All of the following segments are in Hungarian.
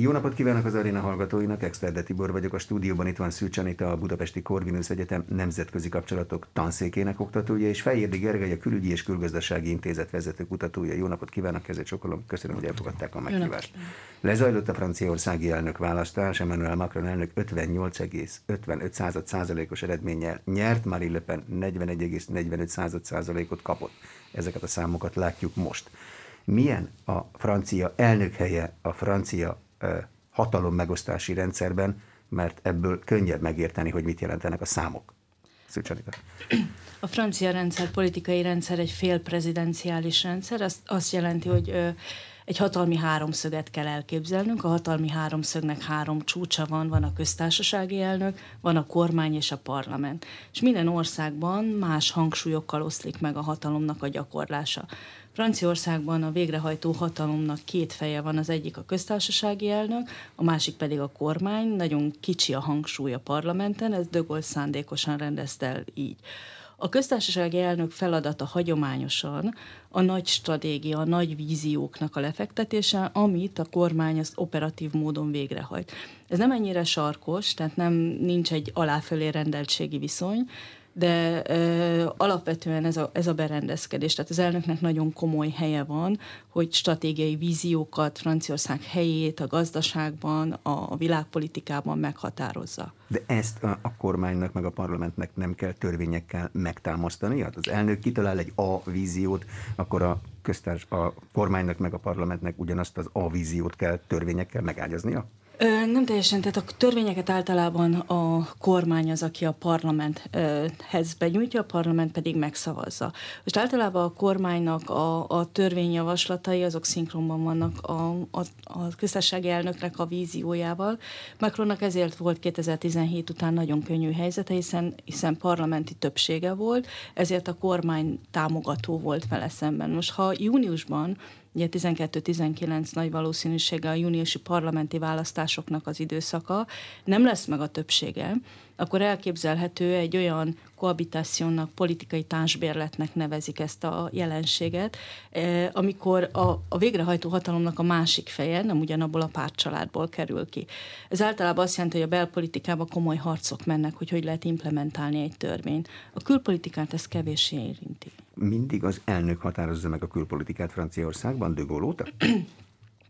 Jó napot kívánok az aréna hallgatóinak, Exterde Tibor vagyok, a stúdióban itt van Szűcs Anita, a Budapesti Corvinus Egyetem nemzetközi kapcsolatok tanszékének oktatója, és Fejérdi Gergely, a Külügyi és Külgazdasági Intézet vezető kutatója. Jó napot kívánok, kezet csokolom, köszönöm, hogy elfogadták a meghívást. Lezajlott a franciaországi elnök választás, Emmanuel Macron elnök 58,55 százalékos eredménnyel nyert, Marine Le Pen 41,45 százalékot kapott. Ezeket a számokat látjuk most milyen a francia elnök helye a francia hatalom megosztási rendszerben, mert ebből könnyebb megérteni, hogy mit jelentenek a számok. Szücsanika. A francia rendszer, politikai rendszer egy félprezidenciális rendszer, azt, azt jelenti, hogy ö, egy hatalmi háromszöget kell elképzelnünk. A hatalmi háromszögnek három csúcsa van, van a köztársasági elnök, van a kormány és a parlament. És minden országban más hangsúlyokkal oszlik meg a hatalomnak a gyakorlása. Franciaországban a végrehajtó hatalomnak két feje van, az egyik a köztársasági elnök, a másik pedig a kormány, nagyon kicsi a hangsúly a parlamenten, ez De Gaulle szándékosan rendezte el így. A köztársasági elnök feladata hagyományosan a nagy stratégia, a nagy vízióknak a lefektetése, amit a kormány az operatív módon végrehajt. Ez nem ennyire sarkos, tehát nem nincs egy aláfölé rendeltségi viszony, de ö, alapvetően ez a, ez a berendezkedés, tehát az elnöknek nagyon komoly helye van, hogy stratégiai víziókat, Franciaország helyét a gazdaságban, a, a világpolitikában meghatározza. De ezt a, a kormánynak meg a parlamentnek nem kell törvényekkel megtámasztani? Hát az elnök kitalál egy A víziót, akkor a köztárs, a kormánynak meg a parlamentnek ugyanazt az A víziót kell törvényekkel megágyaznia? Nem teljesen, tehát a törvényeket általában a kormány az, aki a parlamenthez benyújtja, a parlament pedig megszavazza. Most általában a kormánynak a, a törvényjavaslatai azok szinkronban vannak a, a, a köztársasági elnöknek a víziójával. Macronnak ezért volt 2017 után nagyon könnyű helyzete, hiszen, hiszen parlamenti többsége volt, ezért a kormány támogató volt vele szemben. Most ha júniusban Ugye 12-19 nagy valószínűséggel a júniusi parlamenti választásoknak az időszaka, nem lesz meg a többsége, akkor elképzelhető egy olyan kohabitációnak, politikai társbérletnek nevezik ezt a jelenséget, eh, amikor a, a végrehajtó hatalomnak a másik feje nem ugyanabból a pártcsaládból kerül ki. Ez általában azt jelenti, hogy a belpolitikában komoly harcok mennek, hogy hogy lehet implementálni egy törvényt. A külpolitikát ez kevéssé érinti. Mindig az elnök határozza meg a külpolitikát Franciaországban, de Gaulle?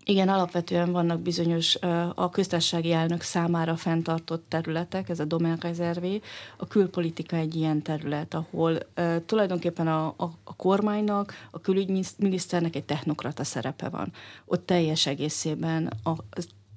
Igen, alapvetően vannak bizonyos a köztársasági elnök számára fenntartott területek, ez a domain rezervé. A külpolitika egy ilyen terület, ahol tulajdonképpen a, a, a kormánynak, a külügyminiszternek egy technokrata szerepe van. Ott teljes egészében a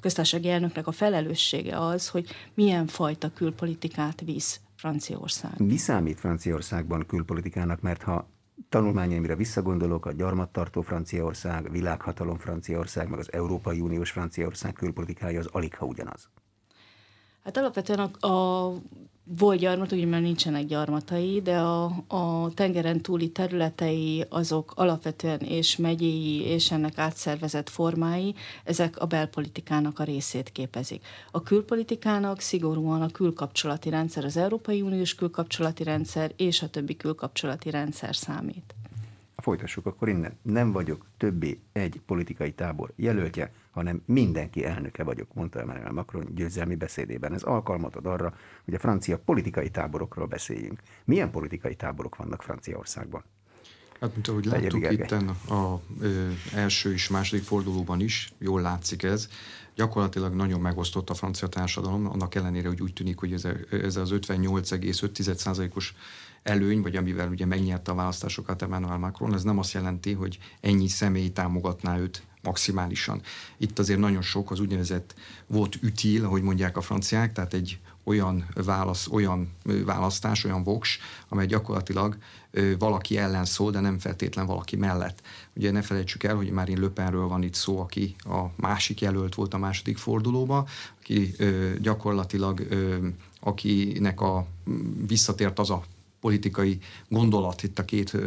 köztársasági elnöknek a felelőssége az, hogy milyen fajta külpolitikát visz Franciaország. Mi számít Franciaországban külpolitikának, mert ha tanulmányaimra visszagondolok, a gyarmattartó Franciaország, világhatalom Franciaország, meg az Európai Uniós Franciaország külpolitikája az alig ha ugyanaz. Hát alapvetően a, a volt gyarmat, ugye mert nincsenek gyarmatai, de a, a tengeren túli területei azok alapvetően és megyéi, és ennek átszervezett formái, ezek a belpolitikának a részét képezik. A külpolitikának szigorúan a külkapcsolati rendszer, az Európai Uniós külkapcsolati rendszer és a többi külkapcsolati rendszer számít. Folytassuk akkor innen. Nem vagyok többé egy politikai tábor jelöltje, hanem mindenki elnöke vagyok, mondta Emmanuel Macron győzelmi beszédében. Ez alkalmat ad arra, hogy a francia politikai táborokról beszéljünk. Milyen politikai táborok vannak Franciaországban? Hát, mint ahogy láttuk itt a ö, első és második fordulóban is, jól látszik ez, gyakorlatilag nagyon megosztott a francia társadalom, annak ellenére, hogy úgy tűnik, hogy ez, a, ez az 58,5%-os előny, vagy amivel ugye megnyerte a választásokat Emmanuel Macron, ez nem azt jelenti, hogy ennyi személy támogatná őt maximálisan. Itt azért nagyon sok az úgynevezett volt ütil, ahogy mondják a franciák, tehát egy olyan, válasz, olyan választás, olyan voks, amely gyakorlatilag valaki ellen szól, de nem feltétlen valaki mellett. Ugye ne felejtsük el, hogy már Le Penről van itt szó, aki a másik jelölt volt a második fordulóba, aki gyakorlatilag akinek a visszatért az a politikai gondolat itt a két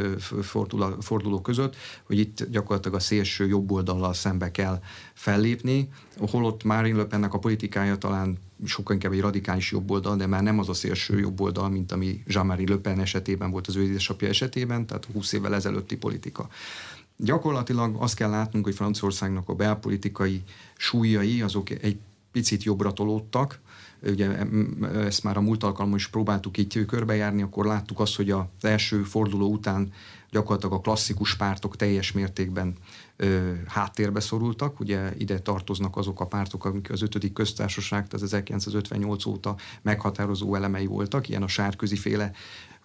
forduló, forduló között, hogy itt gyakorlatilag a szélső jobb oldallal szembe kell fellépni, holott Marine Le a politikája talán sokkal inkább egy radikális jobb oldal, de már nem az a szélső jobb oldal, mint ami Jean-Marie Le esetében volt az ő édesapja esetében, tehát 20 évvel ezelőtti politika. Gyakorlatilag azt kell látnunk, hogy Franciaországnak a belpolitikai súlyai azok egy picit jobbra tolódtak, ugye ezt már a múlt alkalommal is próbáltuk így körbejárni, akkor láttuk azt, hogy az első forduló után gyakorlatilag a klasszikus pártok teljes mértékben háttérbe szorultak. Ugye ide tartoznak azok a pártok, amik az ötödik köztársaság, tehát 1958 óta meghatározó elemei voltak, ilyen a sárközi féle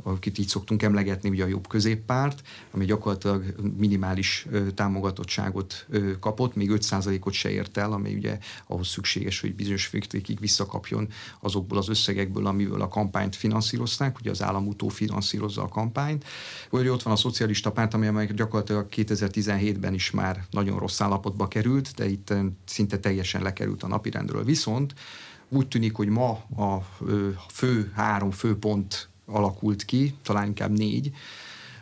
akit így szoktunk emlegetni, ugye a jobb középpárt, ami gyakorlatilag minimális támogatottságot kapott, még 5%-ot se ért el, ami ugye ahhoz szükséges, hogy bizonyos féktékig visszakapjon azokból az összegekből, amiből a kampányt finanszírozták, ugye az állam utó finanszírozza a kampányt. Vagy ott van a szocialista párt, ami gyakorlatilag 2017-ben is már nagyon rossz állapotba került, de itt szinte teljesen lekerült a napirendről. Viszont úgy tűnik, hogy ma a fő három főpont alakult ki, talán inkább négy.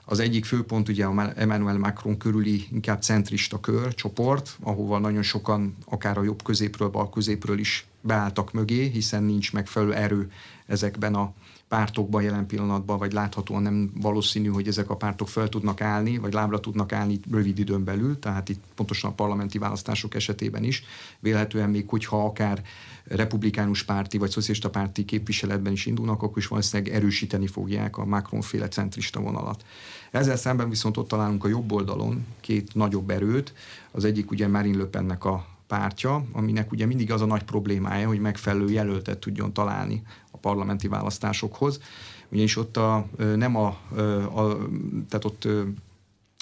Az egyik főpont ugye a Emmanuel Macron körüli inkább centrista kör, csoport, ahova nagyon sokan akár a jobb középről, bal középről is beálltak mögé, hiszen nincs megfelelő erő ezekben a pártokban jelen pillanatban, vagy láthatóan nem valószínű, hogy ezek a pártok fel tudnak állni, vagy lábra tudnak állni rövid időn belül, tehát itt pontosan a parlamenti választások esetében is. Vélhetően még, hogyha akár republikánus párti vagy szocialista párti képviseletben is indulnak, akkor is valószínűleg erősíteni fogják a Macron-féle centrista vonalat. Ezzel szemben viszont ott találunk a jobb oldalon két nagyobb erőt. Az egyik ugye Marine Le Pennek a pártja, aminek ugye mindig az a nagy problémája, hogy megfelelő jelöltet tudjon találni a parlamenti választásokhoz. Ugyanis ott a, nem a, a tehát ott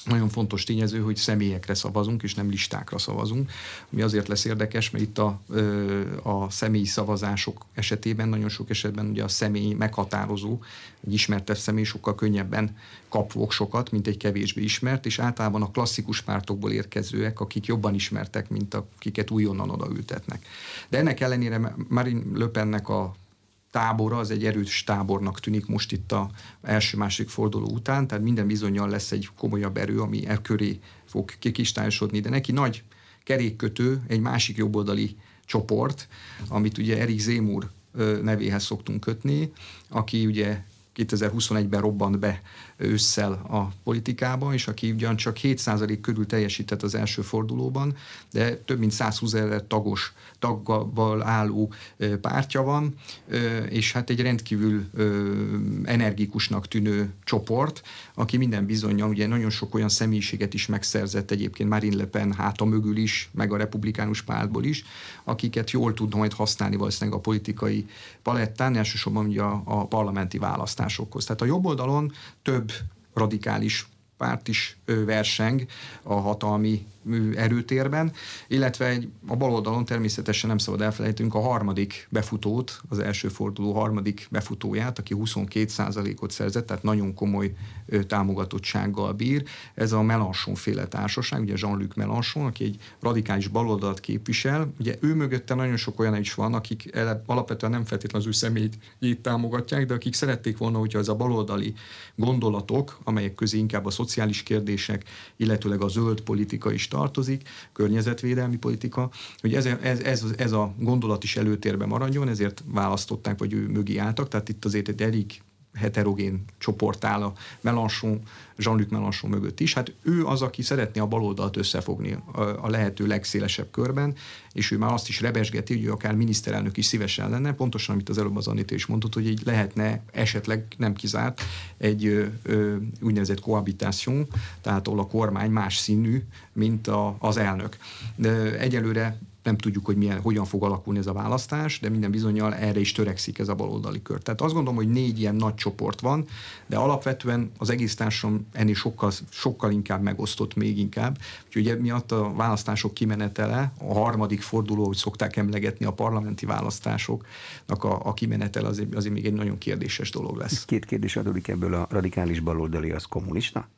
nagyon fontos tényező, hogy személyekre szavazunk, és nem listákra szavazunk, ami azért lesz érdekes, mert itt a, a személyi szavazások esetében nagyon sok esetben ugye a személy meghatározó, egy ismertes személy sokkal könnyebben kap voksokat, mint egy kevésbé ismert, és általában a klasszikus pártokból érkezőek, akik jobban ismertek, mint akiket újonnan odaültetnek. De ennek ellenére Marine Le a tábora, az egy erős tábornak tűnik most itt a első-másik forduló után, tehát minden bizonyal lesz egy komolyabb erő, ami e köré fog kikistályosodni, de neki nagy kerékkötő, egy másik jobboldali csoport, amit ugye Erik Zémur nevéhez szoktunk kötni, aki ugye 2021-ben robbant be ősszel a politikába, és aki ugyancsak 7% körül teljesített az első fordulóban, de több mint 120 ezer tagos, taggal álló pártja van, és hát egy rendkívül energikusnak tűnő csoport, aki minden bizonyal ugye nagyon sok olyan személyiséget is megszerzett egyébként Marine Le Pen háta mögül is, meg a republikánus pártból is, akiket jól tud majd használni valószínűleg a politikai palettán, elsősorban ugye a, a parlamenti választásokhoz. Tehát a jobb oldalon több radikális párt is verseng a hatalmi erőtérben, illetve egy, a baloldalon természetesen nem szabad elfelejtünk a harmadik befutót, az első forduló harmadik befutóját, aki 22%-ot szerzett, tehát nagyon komoly támogatottsággal bír. Ez a Melanchon féle társaság, ugye Jean-Luc Melanchon, aki egy radikális baloldalt képvisel. Ugye ő mögötte nagyon sok olyan is van, akik alapvetően nem feltétlenül az ő személyét támogatják, de akik szerették volna, hogyha ez a baloldali gondolatok, amelyek közé inkább a szociális kérdések, illetőleg a zöld politika is tartozik, környezetvédelmi politika, hogy ez, ez, ez, ez a gondolat is előtérbe maradjon, ezért választották, vagy ő mögé álltak, tehát itt azért egy elég heterogén csoport áll a Melanchon, Jean-Luc Melanchon mögött is. Hát ő az, aki szeretné a baloldalt összefogni a, lehető legszélesebb körben, és ő már azt is rebesgeti, hogy ő akár miniszterelnök is szívesen lenne, pontosan, amit az előbb az Anita is mondott, hogy így lehetne esetleg nem kizárt egy ö, ö, úgynevezett kohabitáció, tehát ahol a kormány más színű, mint a, az elnök. De egyelőre nem tudjuk, hogy milyen, hogyan fog alakulni ez a választás, de minden bizonyal erre is törekszik ez a baloldali kör. Tehát azt gondolom, hogy négy ilyen nagy csoport van, de alapvetően az egész társadalom ennél sokkal, sokkal inkább megosztott, még inkább. Úgyhogy miatt a választások kimenetele, a harmadik forduló, hogy szokták emlegetni a parlamenti választásoknak a, a kimenetele azért, azért még egy nagyon kérdéses dolog lesz. Két kérdés adódik ebből a radikális baloldali, az kommunista?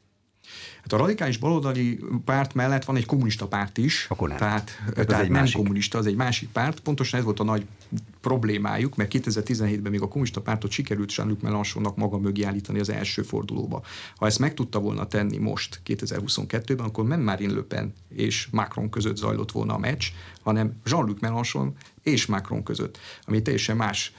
Hát a radikális baloldali párt mellett van egy kommunista párt is. Akkor nem. Tehát, tehát, tehát nem másik. kommunista, az egy másik párt. Pontosan ez volt a nagy problémájuk, mert 2017-ben még a kommunista pártot sikerült Jean-Luc Mélenchonnak maga mögé állítani az első fordulóba. Ha ezt meg tudta volna tenni most, 2022-ben, akkor nem Marine Le Pen és Macron között zajlott volna a meccs, hanem Jean-Luc Mélenchon és Macron között, ami teljesen más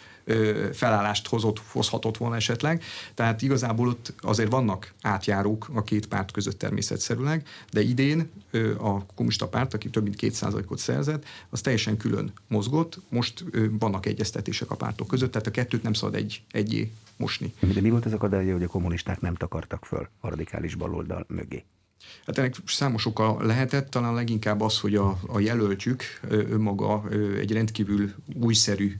felállást hozott, hozhatott volna esetleg. Tehát igazából ott azért vannak átjárók a két párt között természetszerűleg, de idén a kommunista párt, aki több mint 2%-ot szerzett, az teljesen külön mozgott. Most vannak egyeztetések a pártok között, tehát a kettőt nem szabad egy, egyé mosni. De mi volt az akadálya, hogy a kommunisták nem takartak föl a radikális baloldal mögé? Hát ennek számos oka lehetett, talán leginkább az, hogy a, a jelöltjük önmaga egy rendkívül újszerű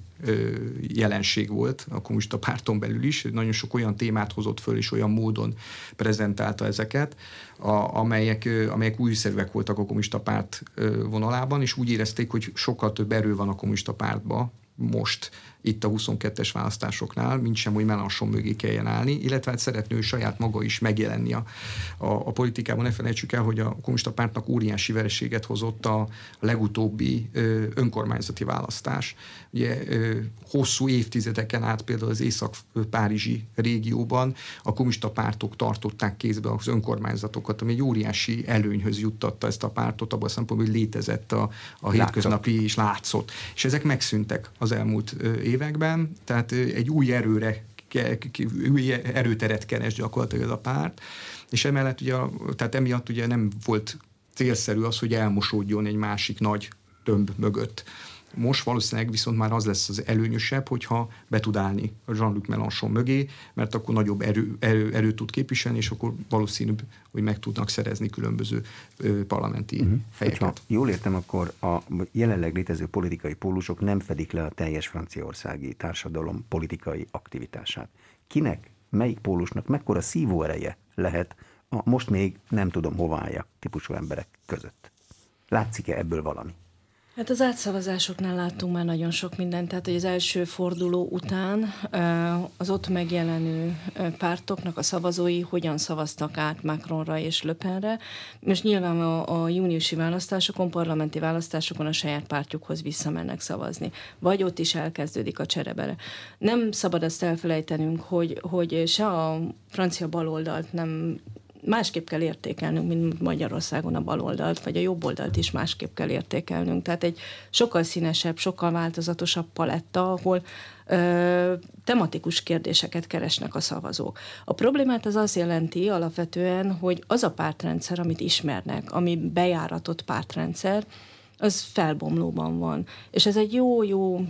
jelenség volt a párton belül is. Nagyon sok olyan témát hozott föl, és olyan módon prezentálta ezeket, a, amelyek, amelyek újszerűek voltak a kommunista párt vonalában, és úgy érezték, hogy sokkal több erő van a kommunista pártba most, itt a 22-es választásoknál, mint sem, hogy Melanchon mögé kelljen állni, illetve hát szeretnő saját maga is megjelenni a, a, a politikában. Ne felejtsük el, hogy a kommunista pártnak óriási vereséget hozott a legutóbbi ö, önkormányzati választás. Ugye ö, hosszú évtizedeken át például az észak-párizsi régióban a kommunista pártok tartották kézbe az önkormányzatokat, ami egy óriási előnyhöz juttatta ezt a pártot, abban a szempontból, hogy létezett a, a hétköznapi és látszott. És ezek megszűntek az elmúlt években, tehát egy új erőre új erőteret keres gyakorlatilag ez a párt, és emellett ugye, tehát emiatt ugye nem volt célszerű az, hogy elmosódjon egy másik nagy tömb mögött. Most valószínűleg viszont már az lesz az előnyösebb, hogyha be tud állni Jean-Luc Mélenchon mögé, mert akkor nagyobb erő, erő, erőt tud képviselni, és akkor valószínűbb, hogy meg tudnak szerezni különböző ö, parlamenti uh-huh. helyeket. Hogyha jól értem, akkor a jelenleg létező politikai pólusok nem fedik le a teljes franciaországi társadalom politikai aktivitását. Kinek, melyik pólusnak mekkora szívóereje lehet a most még nem tudom hová típusú emberek között? Látszik-e ebből valami? Hát az átszavazásoknál láttunk már nagyon sok mindent, tehát hogy az első forduló után az ott megjelenő pártoknak a szavazói hogyan szavaztak át Macronra és Löpenre. Most nyilván a, a júniusi választásokon, parlamenti választásokon a saját pártjukhoz visszamennek szavazni. Vagy ott is elkezdődik a cserebere. Nem szabad azt elfelejtenünk, hogy, hogy se a francia baloldalt nem másképp kell értékelnünk, mint Magyarországon a baloldalt, vagy a jobb oldalt is másképp kell értékelnünk. Tehát egy sokkal színesebb, sokkal változatosabb paletta, ahol ö, tematikus kérdéseket keresnek a szavazók. A problémát az azt jelenti alapvetően, hogy az a pártrendszer, amit ismernek, ami bejáratott pártrendszer, az felbomlóban van. És ez egy jó-jó,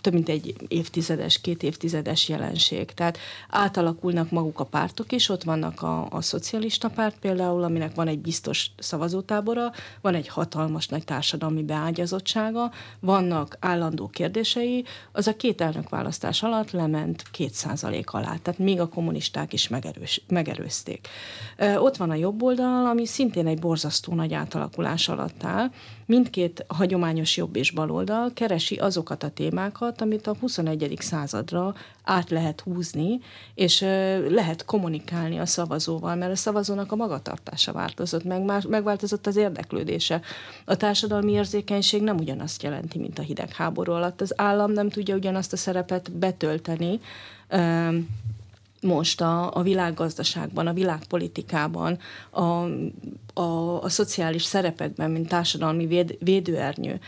több mint egy évtizedes, két évtizedes jelenség. Tehát átalakulnak maguk a pártok is, ott vannak a, a szocialista párt például, aminek van egy biztos szavazótábora, van egy hatalmas nagy társadalmi beágyazottsága, vannak állandó kérdései, az a két elnök választás alatt lement két százalék alá, tehát még a kommunisták is megerős, megerőzték. Ott van a jobb oldal, ami szintén egy borzasztó nagy átalakulás alatt áll, mindkét hagyományos jobb és baloldal keresi azokat a témákat, amit a 21. századra át lehet húzni, és lehet kommunikálni a szavazóval, mert a szavazónak a magatartása változott, meg, megváltozott az érdeklődése. A társadalmi érzékenység nem ugyanazt jelenti, mint a hidegháború alatt. Az állam nem tudja ugyanazt a szerepet betölteni, most a, a világgazdaságban, a világpolitikában, a, a, a szociális szerepekben, mint társadalmi véd, védőernyő.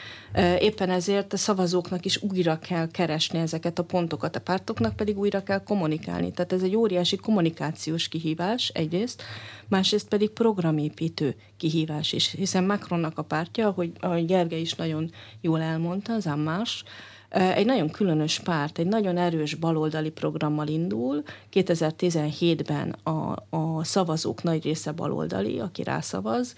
Éppen ezért a szavazóknak is újra kell keresni ezeket a pontokat, a pártoknak pedig újra kell kommunikálni. Tehát ez egy óriási kommunikációs kihívás egyrészt, másrészt pedig programépítő kihívás is, hiszen Macronnak a pártja, ahogy, ahogy Gergely is nagyon jól elmondta, az Ammás, egy nagyon különös párt, egy nagyon erős baloldali programmal indul. 2017-ben a, a szavazók nagy része baloldali, aki rászavaz,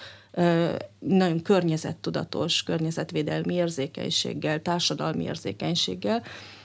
nagyon környezettudatos, környezetvédelmi érzékenységgel, társadalmi érzékenységgel,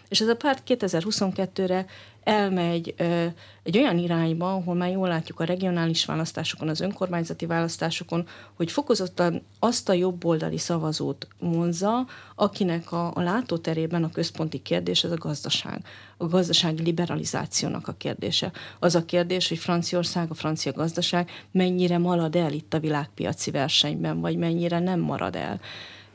és ez a párt 2022-re elmegy ö, egy olyan irányba, ahol már jól látjuk a regionális választásokon, az önkormányzati választásokon, hogy fokozottan azt a jobboldali szavazót vonza, akinek a, a látóterében a központi kérdés az a gazdaság, a gazdasági liberalizációnak a kérdése. Az a kérdés, hogy Franciaország, a francia gazdaság mennyire marad el itt a világpiaci versenyben, vagy mennyire nem marad el.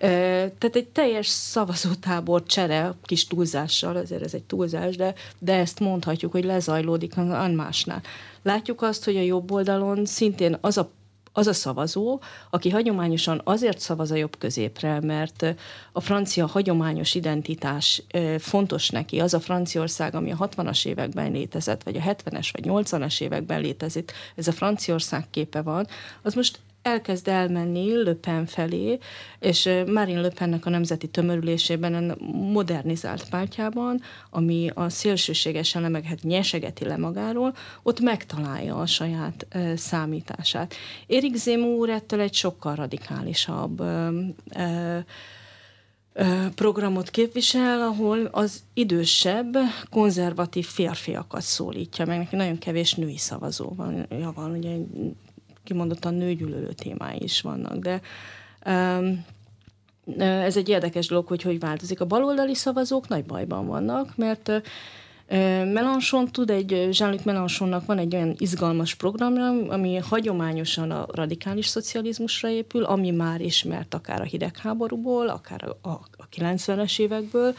Tehát egy teljes szavazótábor csere, kis túlzással, azért ez egy túlzás, de, de ezt mondhatjuk, hogy lezajlódik a másnál. Látjuk azt, hogy a jobb oldalon szintén az a az a szavazó, aki hagyományosan azért szavaz a jobb középre, mert a francia hagyományos identitás fontos neki, az a Franciaország, ami a 60-as években létezett, vagy a 70-es vagy 80-as években létezett, ez a Franciaország képe van, az most elkezd elmenni Le Pen felé, és Marine Le Pennek a nemzeti tömörülésében, a modernizált pártjában, ami a szélsőséges elemeket nyesegeti le magáról, ott megtalálja a saját e, számítását. Érik Zemmour ettől egy sokkal radikálisabb e, e, programot képvisel, ahol az idősebb, konzervatív férfiakat szólítja meg. Neki nagyon kevés női szavazó van, ja, van ugye kimondottan nőgyűlölő témái is vannak, de um, ez egy érdekes dolog, hogy hogy változik. A baloldali szavazók nagy bajban vannak, mert Melanchon tud egy, Jean-Luc Mélenchonnak van egy olyan izgalmas programja, ami hagyományosan a radikális szocializmusra épül, ami már ismert akár a hidegháborúból, akár a, a, a 90-es évekből,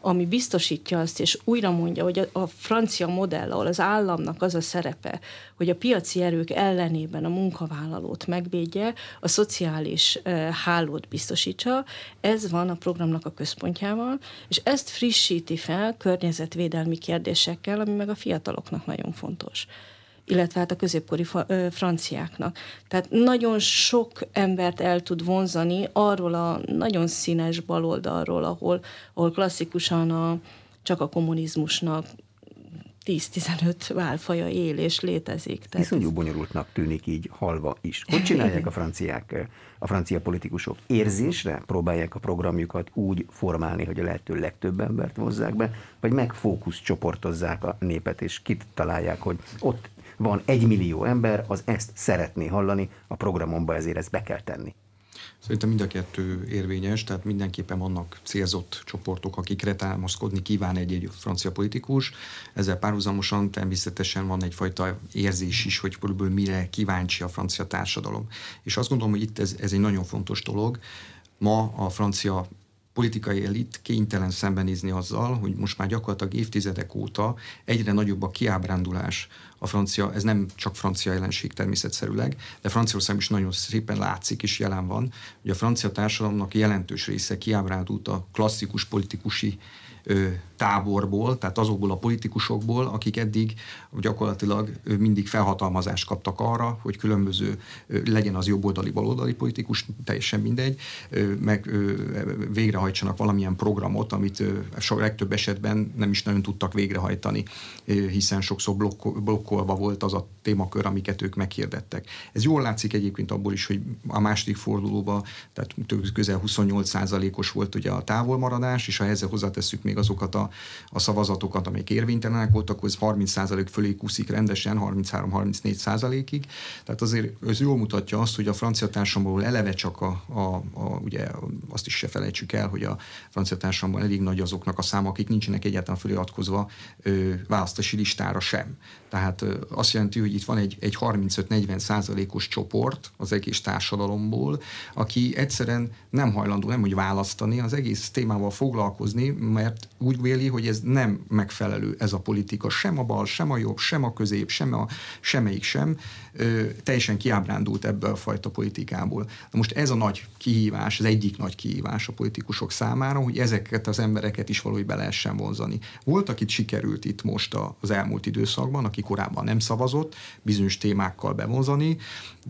ami biztosítja azt, és újra mondja, hogy a, a francia modell, ahol az államnak az a szerepe, hogy a piaci erők ellenében a munkavállalót megvédje, a szociális hálót biztosítsa, ez van a programnak a központjával, és ezt frissíti fel környezetvédelmi kérdések kérdésekkel, ami meg a fiataloknak nagyon fontos illetve hát a középkori franciáknak. Tehát nagyon sok embert el tud vonzani arról a nagyon színes baloldalról, ahol, ahol klasszikusan a, csak a kommunizmusnak 10-15 válfaja él és létezik. Tehát Iszonyú bonyolultnak tűnik így halva is. Hogy csinálják a franciák, a francia politikusok? Érzésre próbálják a programjukat úgy formálni, hogy a lehető legtöbb embert hozzák be, vagy megfókusz csoportozzák a népet, és kit találják, hogy ott van egy millió ember, az ezt szeretné hallani, a programomba ezért ezt be kell tenni. Szerintem mind a kettő érvényes, tehát mindenképpen vannak célzott csoportok, akikre támaszkodni kíván egy-egy francia politikus. Ezzel párhuzamosan természetesen van egyfajta érzés is, hogy körülbelül mire kíváncsi a francia társadalom. És azt gondolom, hogy itt ez, ez egy nagyon fontos dolog. Ma a francia politikai elit kénytelen szembenézni azzal, hogy most már gyakorlatilag évtizedek óta egyre nagyobb a kiábrándulás a francia, ez nem csak francia jelenség természetszerűleg, de Franciaország is nagyon szépen látszik és jelen van, hogy a francia társadalomnak jelentős része kiábrándult a klasszikus politikusi táborból, tehát azokból a politikusokból, akik eddig gyakorlatilag mindig felhatalmazást kaptak arra, hogy különböző legyen az jobboldali, baloldali politikus, teljesen mindegy, meg végrehajtsanak valamilyen programot, amit sok legtöbb esetben nem is nagyon tudtak végrehajtani, hiszen sokszor blokkolva volt az a témakör, amiket ők meghirdettek. Ez jól látszik egyébként abból is, hogy a második fordulóban, tehát közel 28%-os volt ugye a távolmaradás, és ha ezzel hozzátesszük még azokat a a, szavazatokat, amelyek érvénytelenek voltak, az 30% fölé kuszik rendesen, 33-34%-ig. Tehát azért ez jól mutatja azt, hogy a francia társadalomból eleve csak a, a, a, ugye azt is se felejtsük el, hogy a francia társadalomban elég nagy azoknak a száma, akik nincsenek egyáltalán feliratkozva ö, választási listára sem. Tehát ö, azt jelenti, hogy itt van egy, egy 35-40 százalékos csoport az egész társadalomból, aki egyszerűen nem hajlandó nem hogy választani, az egész témával foglalkozni, mert úgy véli, hogy ez nem megfelelő ez a politika, sem a bal, sem a jobb, sem a közép, sem a semmelyik sem, ö, teljesen kiábrándult ebből a fajta politikából. Na most ez a nagy kihívás, az egyik nagy kihívás a politikusok számára, hogy ezeket az embereket is valahogy be lehessen vonzani. Volt, akit sikerült itt most az elmúlt időszakban, aki korábban nem szavazott, bizonyos témákkal bevonzani.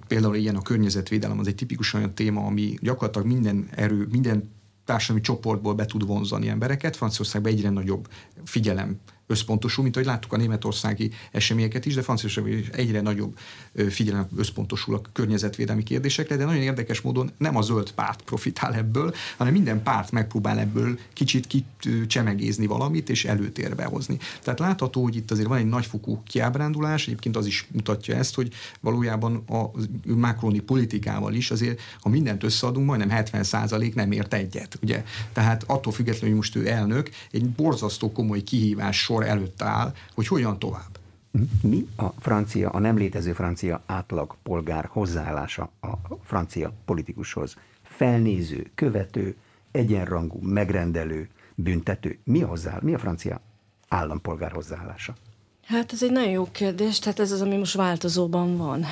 Például ilyen a környezetvédelem az egy tipikus olyan téma, ami gyakorlatilag minden erő, minden társadalmi csoportból be tud vonzani embereket. Franciaországban egyre nagyobb figyelem összpontosul, mint ahogy láttuk a németországi eseményeket is, de Franciaországban is egyre nagyobb figyelem összpontosul a környezetvédelmi kérdésekre, de nagyon érdekes módon nem a zöld párt profitál ebből, hanem minden párt megpróbál ebből kicsit kicsemegézni valamit és előtérbe hozni. Tehát látható, hogy itt azért van egy nagyfokú kiábrándulás, egyébként az is mutatja ezt, hogy valójában a Macroni politikával is azért, ha mindent összeadunk, majdnem 70% nem ért egyet. Ugye? Tehát attól függetlenül, hogy most ő elnök, egy borzasztó komoly kihívás sor előtt áll, hogy hogyan tovább. Mi a francia, a nem létező francia átlag polgár hozzáállása a francia politikushoz? Felnéző, követő, egyenrangú, megrendelő, büntető. Mi a, hozzá, mi a francia állampolgár hozzáállása? Hát ez egy nagyon jó kérdés, tehát ez az, ami most változóban van.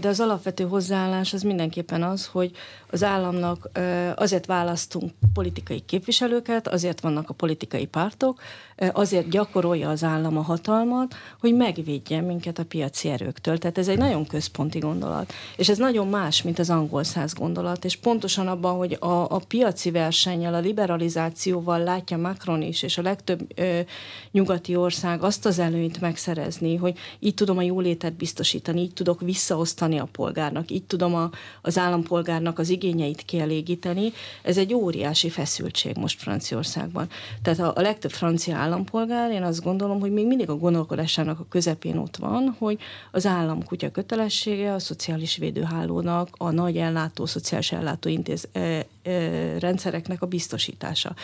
De az alapvető hozzáállás az mindenképpen az, hogy az államnak azért választunk politikai képviselőket, azért vannak a politikai pártok, azért gyakorolja az állam a hatalmat, hogy megvédje minket a piaci erőktől. Tehát ez egy nagyon központi gondolat. És ez nagyon más, mint az angol száz gondolat. És pontosan abban, hogy a, a piaci versennyel, a liberalizációval látja Macron is, és a legtöbb ö, nyugati ország azt az előnyt megszerezni, hogy így tudom a jólétet biztosítani, így tudok visszaosztani a polgárnak, így tudom a, az állampolgárnak az igényeit kielégíteni. Ez egy óriási feszültség most Franciaországban. Tehát a, a legtöbb francia állampolgár, én azt gondolom, hogy még mindig a gondolkodásának a közepén ott van, hogy az állam kutya kötelessége a szociális védőhálónak, a nagy ellátó, szociális ellátó intéz, e, e, rendszereknek a biztosítása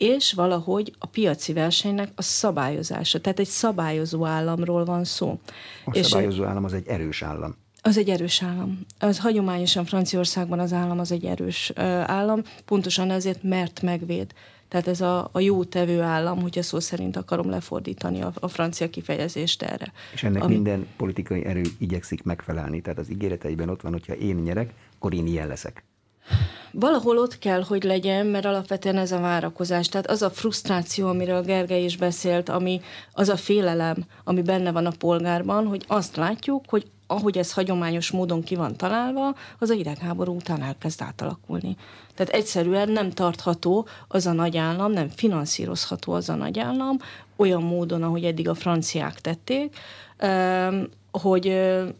és valahogy a piaci versenynek a szabályozása. Tehát egy szabályozó államról van szó. A és szabályozó állam az egy erős állam. Az egy erős állam. Az hagyományosan Franciaországban az állam az egy erős állam, pontosan ezért, mert megvéd. Tehát ez a, a jó tevő állam, hogyha szó szerint akarom lefordítani a, a francia kifejezést erre. És ennek ami... minden politikai erő igyekszik megfelelni. Tehát az ígéreteiben ott van, hogyha én nyerek, akkor én ilyen leszek. Valahol ott kell, hogy legyen, mert alapvetően ez a várakozás. Tehát az a frusztráció, amiről Gergely is beszélt, ami az a félelem, ami benne van a polgárban, hogy azt látjuk, hogy ahogy ez hagyományos módon ki van találva, az a hidegháború után elkezd átalakulni. Tehát egyszerűen nem tartható az a nagy állam, nem finanszírozható az a nagy állam olyan módon, ahogy eddig a franciák tették, hogy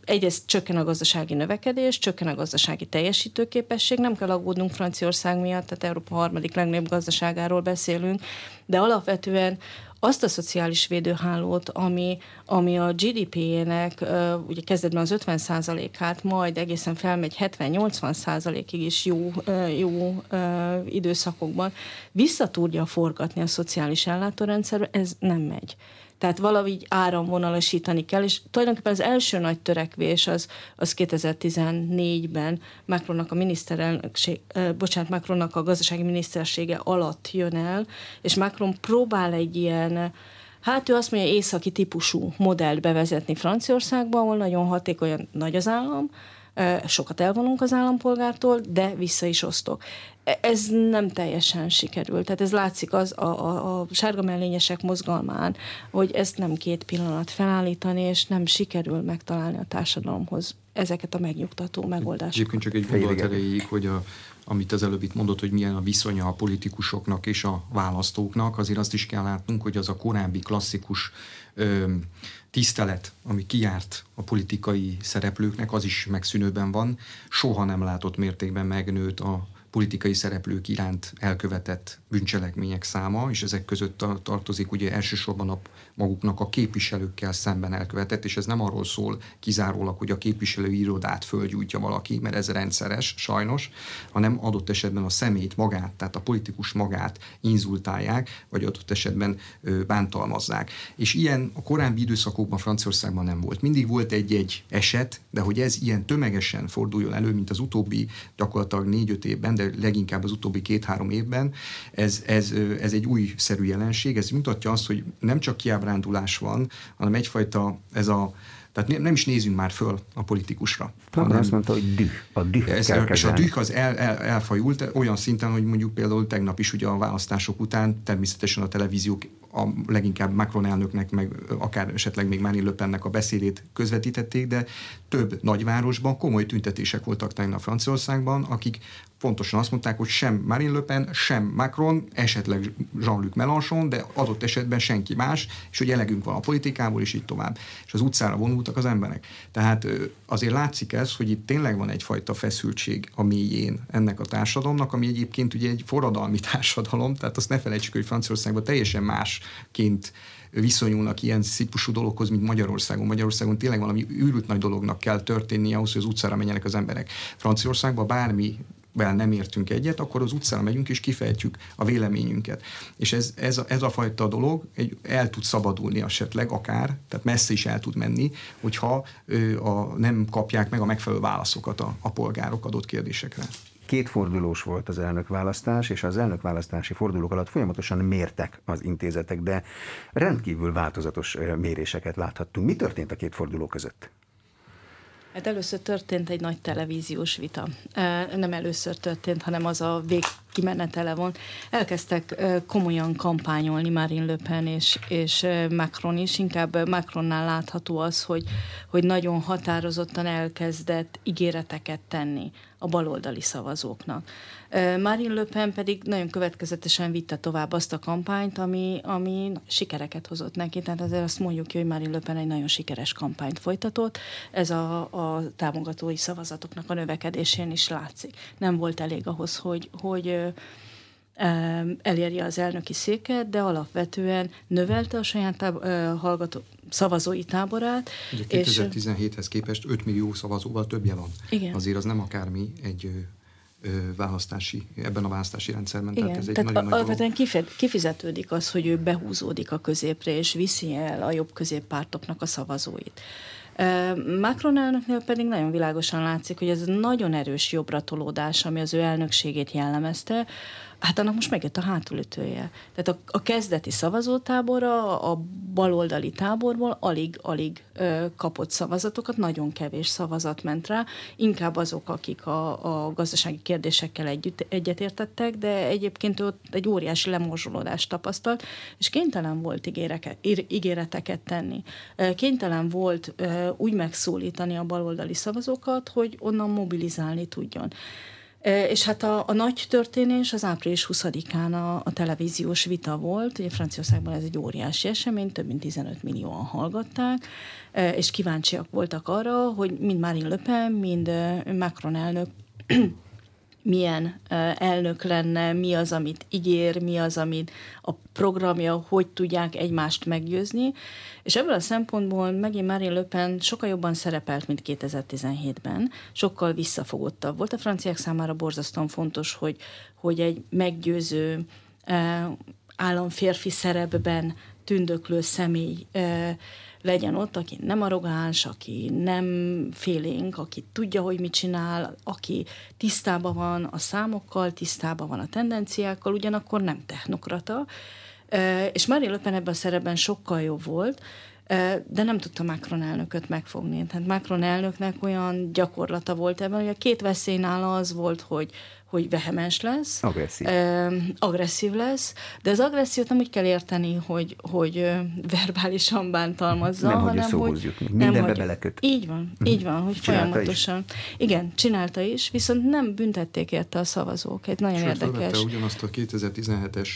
egyrészt csökken a gazdasági növekedés, csökken a gazdasági teljesítőképesség, nem kell aggódnunk Franciaország miatt, tehát Európa harmadik legnagyobb gazdaságáról beszélünk, de alapvetően azt a szociális védőhálót, ami, ami a GDP-jének ugye kezdetben az 50%-át, majd egészen felmegy 70-80%-ig is jó, jó időszakokban, vissza tudja forgatni a szociális ellátórendszerbe, ez nem megy. Tehát valahogy áramvonalasítani kell, és tulajdonképpen az első nagy törekvés az, az 2014-ben Macronnak a miniszterelnökség, bocsánat, Macronnak a gazdasági minisztersége alatt jön el, és Macron próbál egy ilyen Hát ő azt mondja, északi típusú modellt bevezetni Franciaországba, ahol nagyon hatékonyan nagy az állam, sokat elvonunk az állampolgártól, de vissza is osztok. E, ez nem teljesen sikerült. Tehát ez látszik az a, a, a sárga mellényesek mozgalmán, hogy ezt nem két pillanat felállítani, és nem sikerül megtalálni a társadalomhoz ezeket a megnyugtató megoldásokat. Egyébként csak egy gondolat erejéig, hogy a, amit az előbb itt mondott, hogy milyen a viszonya a politikusoknak és a választóknak, azért azt is kell látnunk, hogy az a korábbi klasszikus ö, tisztelet, ami kiárt a politikai szereplőknek, az is megszűnőben van. Soha nem látott mértékben megnőtt a politikai szereplők iránt elkövetett bűncselekmények száma, és ezek között tartozik ugye elsősorban a maguknak a képviselőkkel szemben elkövetett, és ez nem arról szól kizárólag, hogy a képviselői irodát fölgyújtja valaki, mert ez rendszeres, sajnos, hanem adott esetben a szemét magát, tehát a politikus magát inzultálják, vagy adott esetben bántalmazzák. És ilyen a korábbi időszakokban Franciaországban nem volt. Mindig volt egy-egy eset, de hogy ez ilyen tömegesen forduljon elő, mint az utóbbi gyakorlatilag négy-öt évben, de leginkább az utóbbi két-három évben, ez, ez, ez egy újszerű jelenség. Ez mutatja azt, hogy nem csak kiábrándulás van, hanem egyfajta ez a tehát nem is nézünk már föl a politikusra. Hanem, azt mondta, hogy düh. A düh ez, kell És a düh az el, el, elfajult olyan szinten, hogy mondjuk például tegnap is ugye a választások után természetesen a televíziók a leginkább Macron elnöknek, meg akár esetleg még Marine Le Pennek a beszédét közvetítették, de több nagyvárosban komoly tüntetések voltak tegnap Franciaországban, akik pontosan azt mondták, hogy sem Marine Le Pen, sem Macron, esetleg Jean-Luc Mélenchon, de adott esetben senki más, és hogy elegünk van a politikából, és így tovább. És az utcára vonultak az emberek. Tehát azért látszik ez, hogy itt tényleg van egyfajta feszültség a mélyén ennek a társadalomnak, ami egyébként ugye egy forradalmi társadalom, tehát azt ne felejtsük, hogy Franciaországban teljesen másként viszonyulnak ilyen típusú dologhoz, mint Magyarországon. Magyarországon tényleg valami űrült nagy dolognak kell történnie ahhoz, hogy az utcára menjenek az emberek. Franciaországban bármi vel nem értünk egyet, akkor az utcára megyünk és kifejtjük a véleményünket. És ez, ez, a, ez a fajta dolog egy, el tud szabadulni esetleg akár, tehát messze is el tud menni, hogyha ö, a, nem kapják meg a megfelelő válaszokat a, a polgárok adott kérdésekre. kétfordulós volt az elnökválasztás, és az elnökválasztási fordulók alatt folyamatosan mértek az intézetek, de rendkívül változatos méréseket láthattunk. Mi történt a két forduló között? Hát először történt egy nagy televíziós vita. Nem először történt, hanem az a végkimenetele volt. Elkezdtek komolyan kampányolni Marine Le Pen és, és Macron is. Inkább Macronnál látható az, hogy, hogy nagyon határozottan elkezdett ígéreteket tenni a baloldali szavazóknak. Marine Le Pen pedig nagyon következetesen vitte tovább azt a kampányt, ami, ami sikereket hozott neki. Tehát azért azt mondjuk, hogy Marine Le Pen egy nagyon sikeres kampányt folytatott. Ez a, a támogatói szavazatoknak a növekedésén is látszik. Nem volt elég ahhoz, hogy, hogy elérje az elnöki széket, de alapvetően növelte a saját táb- hallgató, szavazói táborát. Ugye 2017-hez képest 5 millió szavazóval többje van. Igen. Azért az nem akármi egy választási, ebben a választási rendszerben. Igen, tehát ez egy tehát nagyon alapvetően kifizetődik az, hogy ő behúzódik a középre, és viszi el a jobb középpártoknak a szavazóit. Macron elnöknél pedig nagyon világosan látszik, hogy ez nagyon erős jobbra tolódás, ami az ő elnökségét jellemezte, hát annak most megjött a hátulütője. Tehát a, a kezdeti szavazótábora a baloldali táborból alig-alig kapott szavazatokat, nagyon kevés szavazat ment rá, inkább azok, akik a, a gazdasági kérdésekkel együtt, egyetértettek, de egyébként ott egy óriási lemorzsolódást tapasztalt, és kénytelen volt ígéreket, ígéreteket tenni. Kénytelen volt úgy megszólítani a baloldali szavazókat, hogy onnan mobilizálni tudjon. És hát a, a nagy történés az április 20-án a, a televíziós vita volt, ugye Franciaországban ez egy óriási esemény, több mint 15 millióan hallgatták, és kíváncsiak voltak arra, hogy mind Marine Le Pen, mind Macron elnök milyen elnök lenne, mi az, amit ígér, mi az, amit a programja, hogy tudják egymást meggyőzni. És ebből a szempontból megint Marine Le Pen sokkal jobban szerepelt, mint 2017-ben, sokkal visszafogottabb volt. A franciák számára borzasztóan fontos, hogy, hogy egy meggyőző államférfi szerepben tündöklő személy legyen ott, aki nem arrogáns, aki nem félénk, aki tudja, hogy mit csinál, aki tisztában van a számokkal, tisztában van a tendenciákkal, ugyanakkor nem technokrata. És Marine Le Pen ebben a szerepben sokkal jobb volt, de nem tudta Macron elnököt megfogni. Tehát Macron elnöknek olyan gyakorlata volt ebben, hogy a két veszély nála az volt, hogy hogy vehemens lesz, agresszív. Uh, agresszív lesz, de az agressziót nem úgy kell érteni, hogy, hogy verbálisan bántalmazza, nem hanem hogy jutni. Mindenbe beleköt. Így van, mm. így van, hogy csinálta folyamatosan. Is. Igen, csinálta is, viszont nem büntették érte a szavazók. Egy nagyon Sőt, érdekes. ugyanazt a 2017-es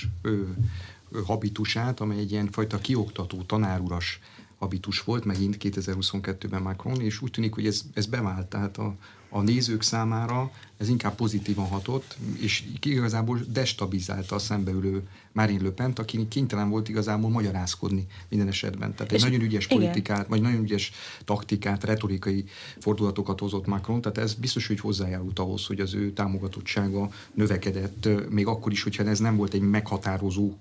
habitusát, amely egy ilyen fajta kioktató, tanáruras habitus volt, megint 2022-ben Macron, és úgy tűnik, hogy ez, ez bevált, tehát a, a nézők számára ez inkább pozitívan hatott, és igazából destabilizálta a szembeülő Marine Le Pen, aki kénytelen volt igazából magyarázkodni minden esetben. Tehát egy nagyon ügyes politikát, igen. vagy nagyon ügyes taktikát, retorikai fordulatokat hozott Macron, tehát ez biztos, hogy hozzájárult ahhoz, hogy az ő támogatottsága növekedett, még akkor is, hogyha ez nem volt egy meghatározó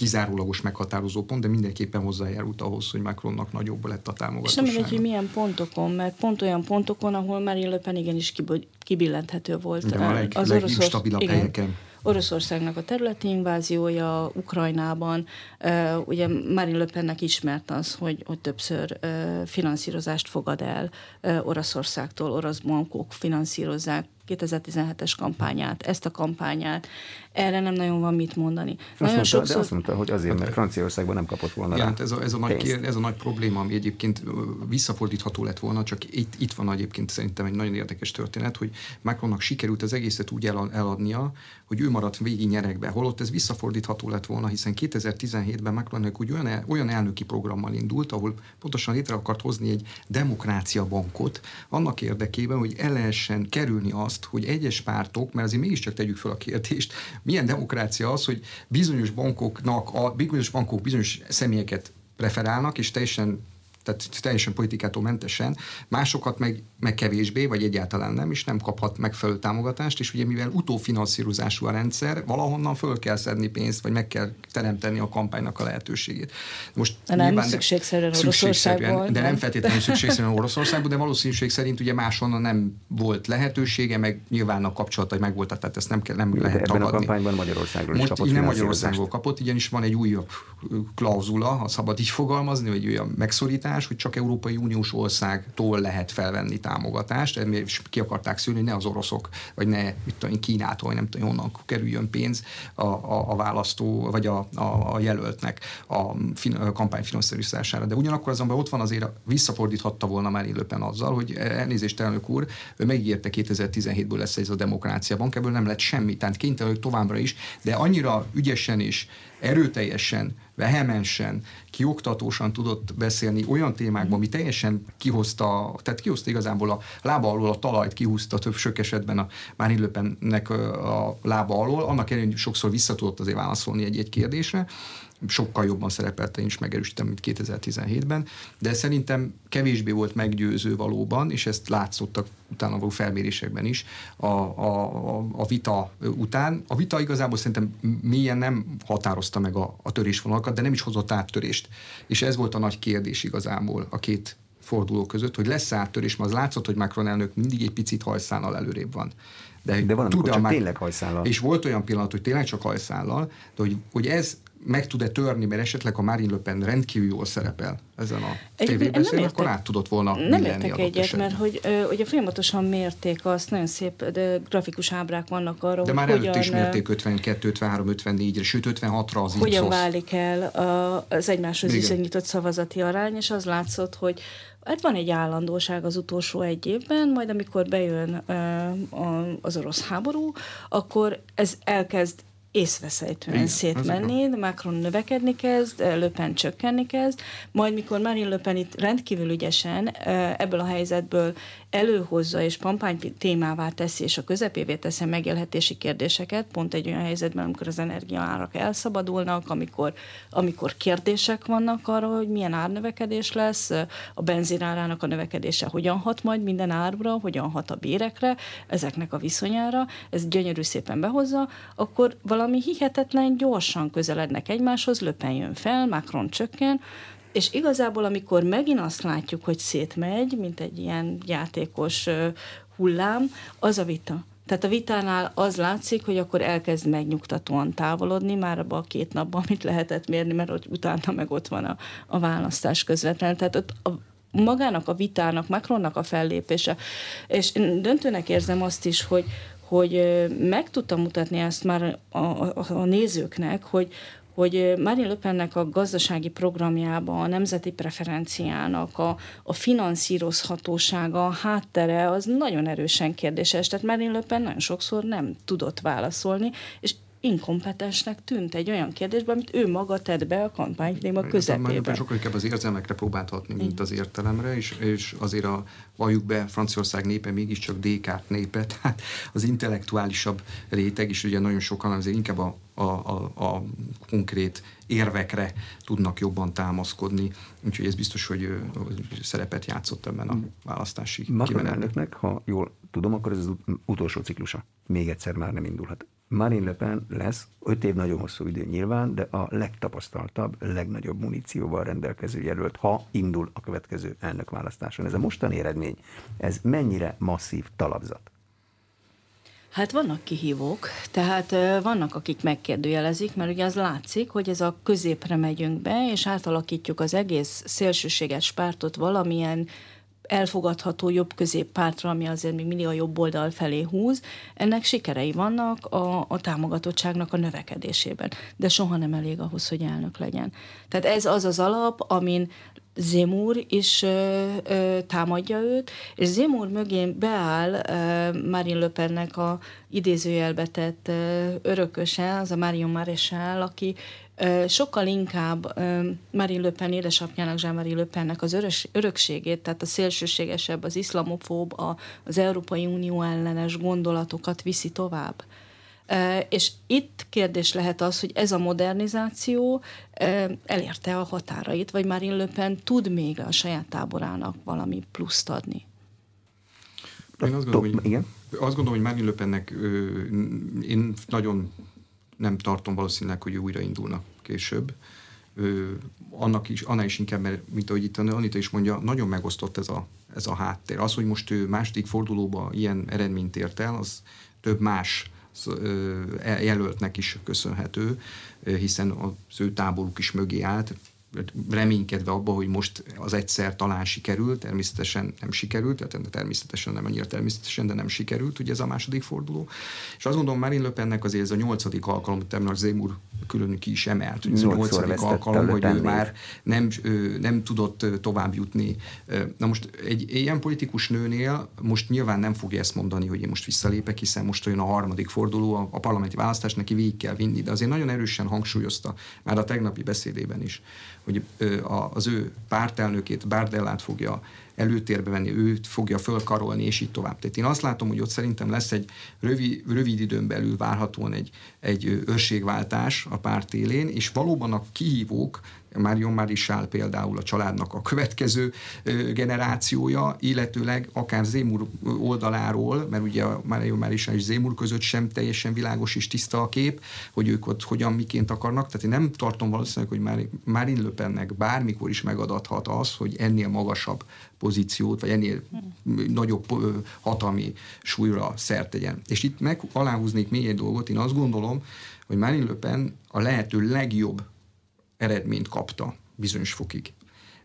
kizárólagos meghatározó pont, de mindenképpen hozzájárult ahhoz, hogy Macronnak nagyobb lett a támogatása. És nem hogy milyen pontokon, mert pont olyan pontokon, ahol Marine Le Pen igenis kibillenthető volt. De a leg, az oroszország, helyeken. Oroszországnak a területi inváziója Ukrajnában, uh, ugye Marine Le Pennek ismert az, hogy, hogy többször uh, finanszírozást fogad el uh, Oroszországtól, orosz bankok finanszírozzák 2017-es kampányát, ezt a kampányát, erre nem nagyon van mit mondani. Azt nagyon mondta, sokszor... De azt mondta, hogy azért, mert Franciaországban nem kapott volna rá. Hát ez a, ez, a nagy, ez a nagy probléma, ami egyébként visszafordítható lett volna, csak itt, itt van egyébként szerintem egy nagyon érdekes történet, hogy Macronnak sikerült az egészet úgy eladnia, hogy ő maradt végig nyerekbe, holott ez visszafordítható lett volna, hiszen 2017-ben Macronnak úgy olyan, olyan elnöki programmal indult, ahol pontosan létre akart hozni egy demokrácia bankot, annak érdekében, hogy el lehessen kerülni azt, hogy egyes pártok, mert azért mégiscsak tegyük fel a kérdést, milyen demokrácia az, hogy bizonyos bankoknak, a bizonyos bankok bizonyos személyeket preferálnak, és teljesen tehát teljesen politikától mentesen, másokat meg, meg kevésbé, vagy egyáltalán nem, és nem kaphat megfelelő támogatást, és ugye mivel utófinanszírozású a rendszer, valahonnan föl kell szedni pénzt, vagy meg kell teremteni a kampánynak a lehetőségét. Most de nem szükségszerűen Oroszországban. De nem feltétlenül szükségszerűen Oroszországban, de valószínűség szerint ugye máshonnan nem volt lehetősége, meg nyilván a kapcsolatai meg voltak, tehát ezt nem, kell, nem Jó, lehet ebben tagadni. a kampányban Magyarországról Most is kapott nem Magyarországról kapott, ugyanis van egy újabb klauzula, ha szabad így fogalmazni, vagy olyan megszorítás, hogy csak Európai Uniós országtól lehet felvenni támogatást, és ki akarták szülni, ne az oroszok, vagy ne mit tudom, Kínától, vagy nem tudom, honnan kerüljön pénz a, a, a választó, vagy a, a, a jelöltnek a, fin, a kampány finanszírozására. De ugyanakkor azonban ott van azért, visszafordíthatta volna már élőpen azzal, hogy elnézést elnök úr, ő megígérte 2017-ből lesz ez a demokrácia bank, ebből nem lett semmi, tehát kénytelen továbbra is, de annyira ügyesen és erőteljesen, vehemensen, kioktatósan tudott beszélni olyan témákban, ami teljesen kihozta, tehát kihozta igazából a lába alól a talajt, kihúzta több sok esetben a Marine Le Pennek a lába alól, annak ellenére, sokszor visszatudott azért válaszolni egy-egy kérdésre, sokkal jobban szerepelt, én is megerősítem, mint 2017-ben, de szerintem kevésbé volt meggyőző valóban, és ezt látszottak utána való felmérésekben is a, a, a vita után. A vita igazából szerintem mélyen nem határozta meg a, a törésvonalakat, de nem is hozott áttörést. És ez volt a nagy kérdés igazából a két forduló között, hogy lesz áttörés, mert az látszott, hogy Macron elnök mindig egy picit hajszállal előrébb van. De, de van, tud csak már, tényleg hajszállal. És volt olyan pillanat, hogy tényleg csak hajszállal, de hogy, hogy ez meg tud-e törni, mert esetleg a Marine Le Pen rendkívül jól szerepel ezen a tévébeszélő, akkor át tudott volna Nem értek egyet, esetben. mert hogy ö, ugye folyamatosan mérték azt, nagyon szép de grafikus ábrák vannak arról, De már hogy előtt is mérték 52, 53, 54-re, sőt 56-ra az Hogyan válik el a, az egymáshoz viszonyított szavazati arány, és az látszott, hogy Hát van egy állandóság az utolsó egy évben, majd amikor bejön uh, az orosz háború, akkor ez elkezd észveszejtően Igen, szétmenni, Macron növekedni kezd, Le Pen csökkenni kezd, majd mikor Marine Le Pen itt rendkívül ügyesen ebből a helyzetből előhozza és kampány témává teszi, és a közepévé teszi megélhetési kérdéseket, pont egy olyan helyzetben, amikor az energiaárak elszabadulnak, amikor, amikor kérdések vannak arra, hogy milyen árnövekedés lesz, a benzinárának a növekedése hogyan hat majd minden árra, hogyan hat a bérekre, ezeknek a viszonyára, ez gyönyörű szépen behozza, akkor valami hihetetlen gyorsan közelednek egymáshoz, Löpen jön fel, Macron csökken, és igazából, amikor megint azt látjuk, hogy szétmegy, mint egy ilyen játékos hullám, az a vita. Tehát a vitánál az látszik, hogy akkor elkezd megnyugtatóan távolodni, már abban a két napban, amit lehetett mérni, mert hogy utána meg ott van a, a választás közvetlenül. Tehát ott a, magának a vitának, Macronnak a fellépése. És én döntőnek érzem azt is, hogy, hogy meg tudtam mutatni ezt már a, a, a nézőknek, hogy, hogy Marine Le Pennek a gazdasági programjában, a nemzeti preferenciának, a, a finanszírozhatósága, a háttere, az nagyon erősen kérdéses. Tehát Marine Le Pen nagyon sokszor nem tudott válaszolni, és inkompetensnek tűnt egy olyan kérdésben, amit ő maga tett be a kampánytéma közepében. Sokkal inkább az érzelmekre próbált hatni, mint az értelemre, és, és azért a valljuk be, Franciaország népe mégiscsak DK népe, tehát az intellektuálisabb réteg is ugye nagyon sokan azért inkább a, a, a, a konkrét érvekre tudnak jobban támaszkodni, úgyhogy ez biztos, hogy szerepet játszott ebben a választási Macron elnöknek, ha jól tudom, akkor ez az utolsó ciklusa. Még egyszer már nem indulhat. Marine Le Pen lesz, öt év nagyon hosszú idő nyilván, de a legtapasztaltabb, legnagyobb munícióval rendelkező jelölt, ha indul a következő elnökválasztáson. Ez a mostani eredmény, ez mennyire masszív talapzat? Hát vannak kihívók, tehát vannak, akik megkérdőjelezik, mert ugye az látszik, hogy ez a középre megyünk be, és átalakítjuk az egész szélsőséges pártot valamilyen elfogadható jobb középpártra, ami azért még mindig a jobb oldal felé húz, ennek sikerei vannak a, a támogatottságnak a növekedésében. De soha nem elég ahhoz, hogy elnök legyen. Tehát ez az az alap, amin Zemur is ö, ö, támadja őt, és Zemur mögé beáll ö, Marine Le Pennek a idézőjelbetett ö, örököse, az a Marion Maréchal, aki sokkal inkább Marine Le Pen édesapjának, Jean-Marie Le Pennek az örös, örökségét, tehát a szélsőségesebb, az iszlamofób, a, az Európai Unió ellenes gondolatokat viszi tovább. És itt kérdés lehet az, hogy ez a modernizáció elérte a határait, vagy már Le Pen tud még a saját táborának valami pluszt adni? Én azt gondolom, hogy, Igen? azt gondolom, hogy Marine Le Pennek én nagyon nem tartom valószínűleg, hogy újraindulnak később. Ö, annak is, annál is inkább, mert mint ahogy itt Anita is mondja, nagyon megosztott ez a, ez a háttér. Az, hogy most ő második fordulóba ilyen eredményt ért el, az több más jelöltnek is köszönhető, hiszen az ő táboruk is mögé állt, reménykedve abba, hogy most az egyszer talán sikerült, természetesen nem sikerült, tehát természetesen nem annyira természetesen, de nem sikerült, ugye ez a második forduló. És azt gondolom, Marine Le Pennek azért ez a nyolcadik alkalom, természetesen Zémur külön ki is emelt, hogy ez a nyolcadik alkalom, hogy ő már nem, nem tudott tovább jutni. Na most egy ilyen politikus nőnél most nyilván nem fogja ezt mondani, hogy én most visszalépek, hiszen most olyan a harmadik forduló, a, a parlamenti választás neki végig kell vinni, de azért nagyon erősen hangsúlyozta már a tegnapi beszédében is, hogy az ő pártelnökét, Bárdellát fogja előtérbe venni, őt fogja fölkarolni, és így tovább. Tehát én azt látom, hogy ott szerintem lesz egy rövid, rövid időn belül várhatóan egy, egy őrségváltás a párt élén, és valóban a kihívók Marion Marisál például a családnak a következő generációja, illetőleg akár Zémur oldaláról, mert ugye Marion Marisál és Zémur között sem teljesen világos és tiszta a kép, hogy ők ott hogyan, miként akarnak. Tehát én nem tartom valószínűleg, hogy Marine Le Pennek bármikor is megadathat az, hogy ennél magasabb pozíciót, vagy ennél nagyobb hatalmi súlyra szert tegyen. És itt meg aláhúznék még egy dolgot, én azt gondolom, hogy Marine Le a lehető legjobb eredményt kapta bizonyos fokig.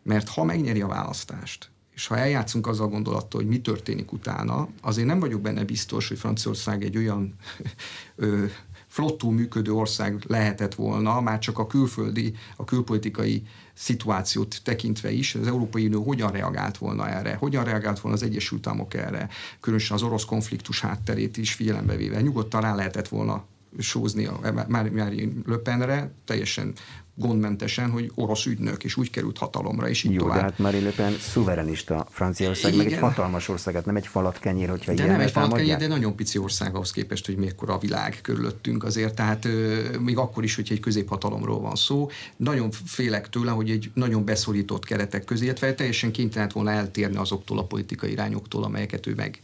Mert ha megnyeri a választást, és ha eljátszunk azzal a gondolattal, hogy mi történik utána, azért nem vagyok benne biztos, hogy Franciaország egy olyan ö, flottú működő ország lehetett volna, már csak a külföldi, a külpolitikai szituációt tekintve is, az Európai Unió hogyan reagált volna erre, hogyan reagált volna az Egyesült Államok erre, különösen az orosz konfliktus hátterét is figyelembe véve. Nyugodtan rá lehetett volna sózni a Marine Le Penre, teljesen gondmentesen, hogy orosz ügynök, és úgy került hatalomra, és így Jó, tovább. de hát Marine Le Pen szuverenista Franciaország, Igen. meg egy hatalmas ország, hát nem egy falat kenyér, hogyha de nem egy falat kenyér, de nagyon pici ország ahhoz képest, hogy mekkora a világ körülöttünk azért, tehát ö, még akkor is, hogyha egy középhatalomról van szó, nagyon félek tőle, hogy egy nagyon beszorított keretek közé, illetve teljesen kénytelen volna eltérni azoktól a politikai irányoktól, amelyeket ő meg,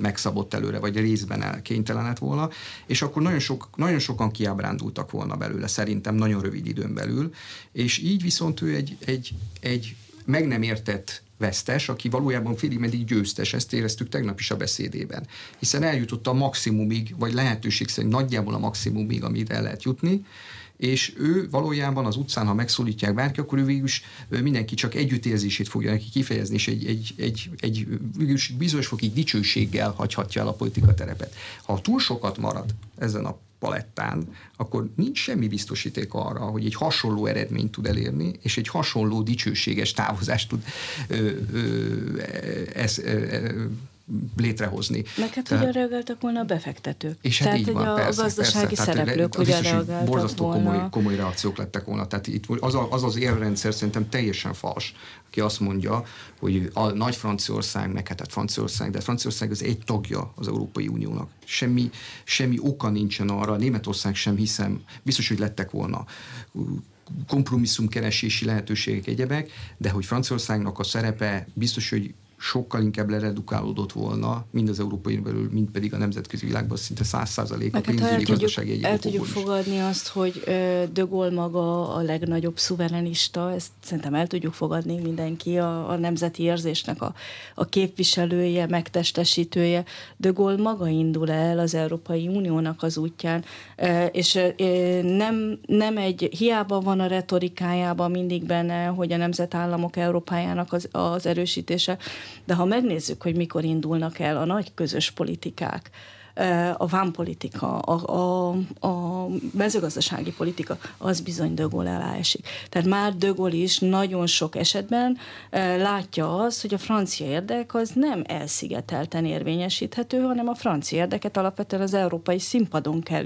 megszabott előre, vagy részben el kénytelen lett volna, és akkor nagyon, sok, nagyon sokan kiábrándultak volna belőle, szerintem nagyon rövid időn belül, és így viszont ő egy, egy, egy meg nem értett vesztes, aki valójában félig meddig győztes, ezt éreztük tegnap is a beszédében. Hiszen eljutott a maximumig, vagy lehetőség szerint nagyjából a maximumig, amit el lehet jutni, és ő valójában az utcán, ha megszólítják bárki, akkor ő végül is mindenki csak együttérzését fogja neki kifejezni, és egy, egy, egy, egy végül bizonyos fokig dicsőséggel hagyhatja el a politika terepet. Ha túl sokat marad ezen a palettán, akkor nincs semmi biztosíték arra, hogy egy hasonló eredményt tud elérni, és egy hasonló dicsőséges távozást tud ö, ö, ez, ö, létrehozni. Meg hát hogyan reagáltak volna a befektetők? És hát Tehát, így van, a persze, gazdasági persze. szereplők Tehát, hogyan reagáltak borzasztó volna? Komoly, komoly reakciók lettek volna. Tehát itt az, a, az az érrendszer szerintem teljesen fals, aki azt mondja, hogy a nagy Franciaország, meg hát Franciaország, de Franciaország az egy tagja az Európai Uniónak. Semmi, semmi oka nincsen arra, Németország sem hiszem, biztos, hogy lettek volna kompromisszumkeresési lehetőségek, egyebek, de hogy Franciaországnak a szerepe biztos, hogy sokkal inkább leredukálódott volna, mind az európai belül, mind pedig a nemzetközi világban szinte száz százalék a hát pénzügyi hát gazdasági El tudjuk fogadni azt, hogy De Gaulle maga a legnagyobb szuverenista, ezt szerintem el tudjuk fogadni mindenki, a, a nemzeti érzésnek a, a képviselője, megtestesítője. De Gaulle maga indul el az Európai Uniónak az útján, és nem, nem egy, hiába van a retorikájában mindig benne, hogy a nemzetállamok Európájának az, az erősítése, de ha megnézzük, hogy mikor indulnak el a nagy közös politikák, a vámpolitika, a, a, a mezőgazdasági politika, az bizony Dögol alá esik. Tehát már Dögol is nagyon sok esetben látja azt, hogy a francia érdek az nem elszigetelten érvényesíthető, hanem a francia érdeket alapvetően az európai színpadon kell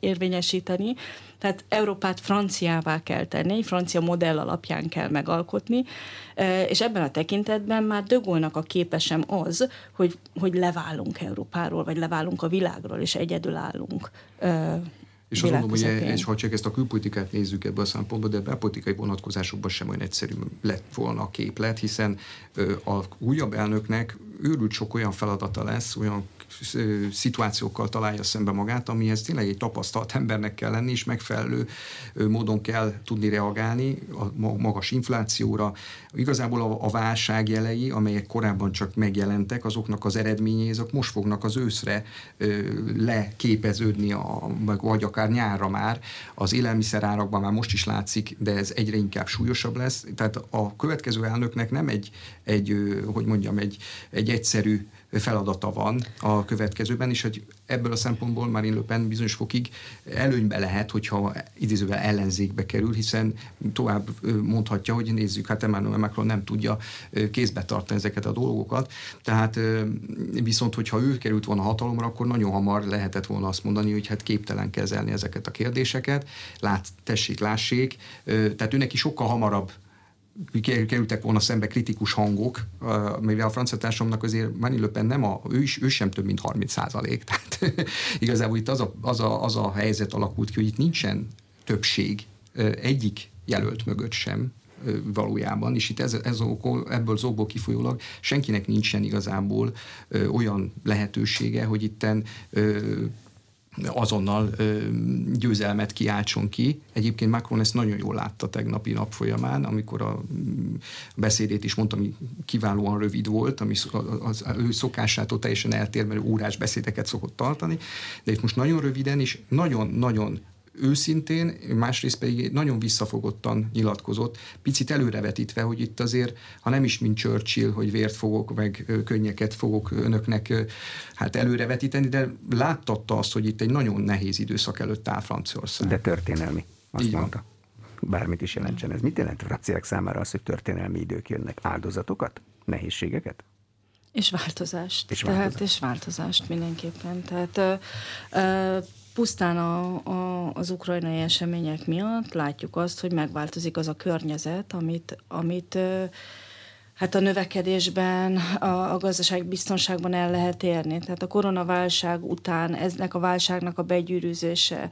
érvényesíteni, tehát Európát franciává kell tenni, francia modell alapján kell megalkotni, és ebben a tekintetben már Dögolnak a képesem az, hogy, hogy leválunk Európáról, vagy leválunk a világról, és egyedül állunk. És azt mondom, hogy ez, ha csak ezt a külpolitikát nézzük ebből a szempontból, de a belpolitikai vonatkozásokban sem olyan egyszerű lett volna a képlet, hiszen a újabb elnöknek őrült sok olyan feladata lesz, olyan szituációkkal találja szembe magát, amihez tényleg egy tapasztalt embernek kell lenni, és megfelelő módon kell tudni reagálni a magas inflációra. Igazából a, a válság jelei, amelyek korábban csak megjelentek, azoknak az eredményei, azok most fognak az őszre leképeződni, a, vagy akár nyárra már. Az élelmiszerárakban már most is látszik, de ez egyre inkább súlyosabb lesz. Tehát a következő elnöknek nem egy, egy hogy mondjam, egy, egy egyszerű feladata van a következőben, és hogy ebből a szempontból már Le Pen bizonyos fokig előnybe lehet, hogyha idézővel ellenzékbe kerül, hiszen tovább mondhatja, hogy nézzük, hát Emmanuel Macron nem tudja kézbe tartani ezeket a dolgokat, tehát viszont, hogyha ő került volna hatalomra, akkor nagyon hamar lehetett volna azt mondani, hogy hát képtelen kezelni ezeket a kérdéseket, lát, tessék, lássék, tehát őnek is sokkal hamarabb kerültek volna szembe kritikus hangok, mivel a francia társadalomnak azért Marine Le nem a, ő, is, ő sem több mint 30 százalék. Tehát igazából itt az a, az, a, az a helyzet alakult ki, hogy itt nincsen többség egyik jelölt mögött sem, valójában, és itt ez, ez ebből az okból kifolyólag senkinek nincsen igazából olyan lehetősége, hogy itten ö, azonnal győzelmet kiáltson ki. Egyébként Macron ezt nagyon jól látta tegnapi nap folyamán, amikor a beszédét is mondtam, hogy kiválóan rövid volt, ami az, ő szokásától teljesen eltérő órás beszédeket szokott tartani, de itt most nagyon röviden és nagyon-nagyon őszintén, másrészt pedig nagyon visszafogottan nyilatkozott, picit előrevetítve, hogy itt azért, ha nem is mint Churchill, hogy vért fogok, meg könnyeket fogok önöknek hát előrevetíteni, de láttatta azt, hogy itt egy nagyon nehéz időszak előtt áll Franciaország. De történelmi, azt Így mondta. Van. Bármit is jelentsen ez. Mit jelent a franciák számára az, hogy történelmi idők jönnek? Áldozatokat? Nehézségeket? És változást. És változást. Tehát, és változást mindenképpen. Tehát ö, ö, pusztán a, a, az ukrajnai események miatt látjuk azt, hogy megváltozik az a környezet, amit, amit hát a növekedésben, a, a gazdaság biztonságban el lehet érni. Tehát a koronaválság után eznek a válságnak a begyűrűzése,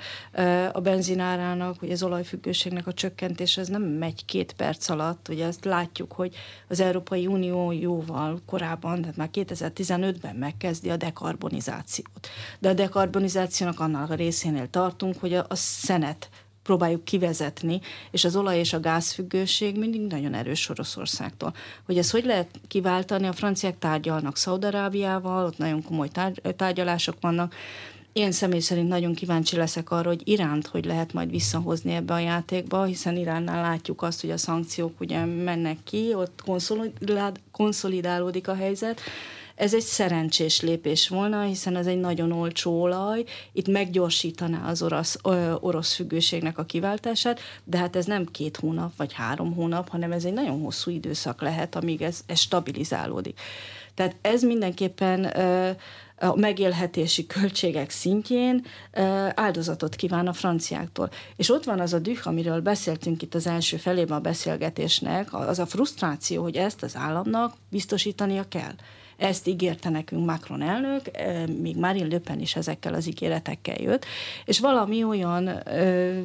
a benzinárának, vagy az olajfüggőségnek a csökkentése, ez nem megy két perc alatt. Ugye ezt látjuk, hogy az Európai Unió jóval korábban, tehát már 2015-ben megkezdi a dekarbonizációt. De a dekarbonizációnak annak a részénél tartunk, hogy a, a szenet próbáljuk kivezetni, és az olaj és a gázfüggőség mindig nagyon erős Oroszországtól. Hogy ezt hogy lehet kiváltani, a franciák tárgyalnak Szaudarábiával, ott nagyon komoly tárgyalások vannak, én személy szerint nagyon kíváncsi leszek arra, hogy Iránt hogy lehet majd visszahozni ebbe a játékba, hiszen Iránnál látjuk azt, hogy a szankciók ugye mennek ki, ott konszolidálódik a helyzet, ez egy szerencsés lépés volna, hiszen ez egy nagyon olcsó olaj, itt meggyorsítaná az orosz, orosz függőségnek a kiváltását, de hát ez nem két hónap vagy három hónap, hanem ez egy nagyon hosszú időszak lehet, amíg ez, ez stabilizálódik. Tehát ez mindenképpen a megélhetési költségek szintjén áldozatot kíván a franciáktól. És ott van az a düh, amiről beszéltünk itt az első felében a beszélgetésnek, az a frusztráció, hogy ezt az államnak biztosítania kell. Ezt ígérte nekünk Macron elnök, még Marine Le Pen is ezekkel az ígéretekkel jött, és valami olyan ö,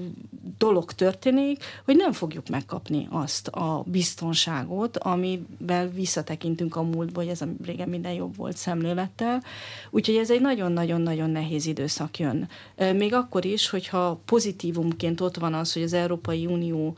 dolog történik, hogy nem fogjuk megkapni azt a biztonságot, amivel visszatekintünk a múltba, hogy ez a régen minden jobb volt szemlélettel. Úgyhogy ez egy nagyon-nagyon-nagyon nehéz időszak jön. Még akkor is, hogyha pozitívumként ott van az, hogy az Európai Unió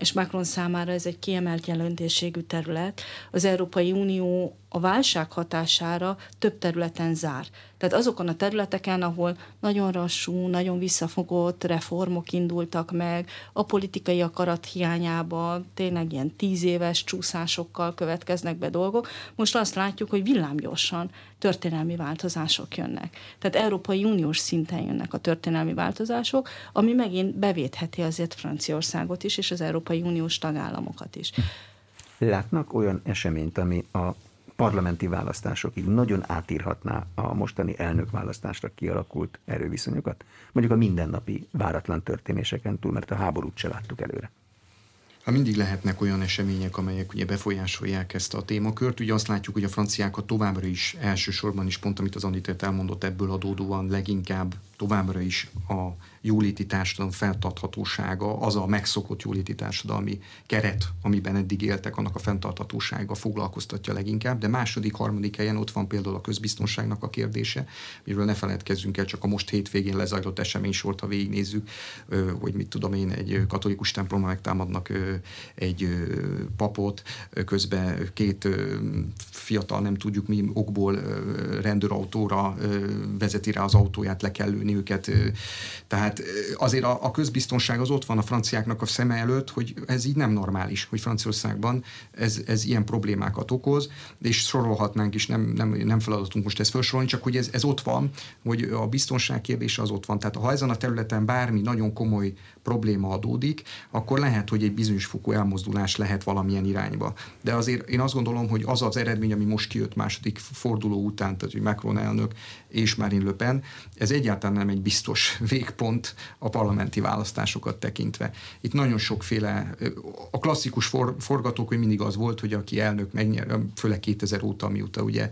és Macron számára ez egy kiemelt jelentőségű terület. Az Európai Unió a válság hatására több területen zár. Tehát azokon a területeken, ahol nagyon rassú, nagyon visszafogott reformok indultak meg, a politikai akarat hiányában tényleg ilyen tíz éves csúszásokkal következnek be dolgok, most azt látjuk, hogy villámgyorsan történelmi változások jönnek. Tehát Európai Uniós szinten jönnek a történelmi változások, ami megint bevétheti azért Franciaországot is, és az Európai Uniós tagállamokat is. Látnak olyan eseményt, ami a parlamenti választásokig nagyon átírhatná a mostani elnökválasztásra kialakult erőviszonyokat? Mondjuk a mindennapi váratlan történéseken túl, mert a háborút se láttuk előre. Hát mindig lehetnek olyan események, amelyek ugye befolyásolják ezt a témakört. Ugye azt látjuk, hogy a franciákat továbbra is elsősorban is pont, amit az Anitert elmondott, ebből adódóan leginkább továbbra is a jóléti társadalom fenntarthatósága, az a megszokott jóléti társadalmi keret, amiben eddig éltek, annak a fenntarthatósága foglalkoztatja leginkább, de második, harmadik helyen ott van például a közbiztonságnak a kérdése, miről ne feledkezzünk el, csak a most hétvégén lezajlott esemény sort, ha végignézzük, hogy mit tudom én, egy katolikus templomban megtámadnak egy papot, közben két fiatal, nem tudjuk mi okból rendőrautóra vezeti rá az autóját, le kell lőni őket. Tehát azért a, a közbiztonság az ott van a franciáknak a szeme előtt, hogy ez így nem normális, hogy Franciaországban ez, ez ilyen problémákat okoz, és sorolhatnánk is, nem, nem, nem feladatunk most ezt felsorolni, csak hogy ez, ez ott van, hogy a biztonság kérdése az ott van. Tehát ha ezen a területen bármi nagyon komoly probléma adódik, akkor lehet, hogy egy bizonyos fokú elmozdulás lehet valamilyen irányba. De azért én azt gondolom, hogy az az eredmény, ami most kijött második forduló után, tehát hogy Macron elnök és Marine Le Pen, ez egyáltalán nem egy biztos végpont a parlamenti választásokat tekintve. Itt nagyon sokféle, a klasszikus for, forgatókönyv mindig az volt, hogy aki elnök megnyer, főleg 2000 óta, mióta ugye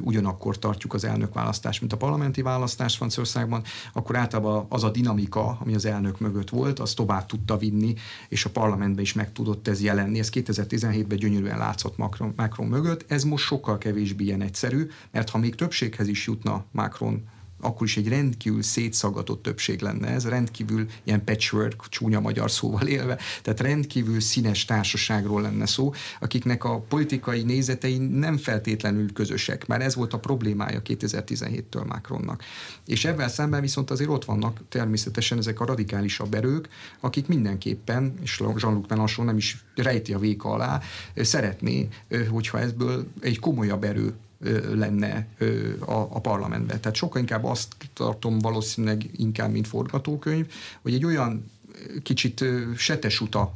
ugyanakkor tartjuk az elnök választást, mint a parlamenti választás Franciaországban, akkor általában az a dinamika, ami az elnök mögött volt, az tovább tudta vinni, és a parlamentben is meg tudott ez jelenni. Ez 2017-ben gyönyörűen látszott Macron, Macron mögött. Ez most sokkal kevésbé ilyen egyszerű, mert ha még többséghez is jutna Macron akkor is egy rendkívül szétszagatott többség lenne ez, rendkívül ilyen patchwork, csúnya magyar szóval élve, tehát rendkívül színes társaságról lenne szó, akiknek a politikai nézetei nem feltétlenül közösek, mert ez volt a problémája 2017-től Macronnak. És ebben szemben viszont azért ott vannak természetesen ezek a radikálisabb erők, akik mindenképpen, és Jean-Luc Mélenchon nem is rejti a véka alá, szeretné, hogyha ebből egy komolyabb erő lenne a, a parlamentben. Tehát sokkal inkább azt tartom valószínűleg inkább, mint forgatókönyv, hogy egy olyan kicsit setes uta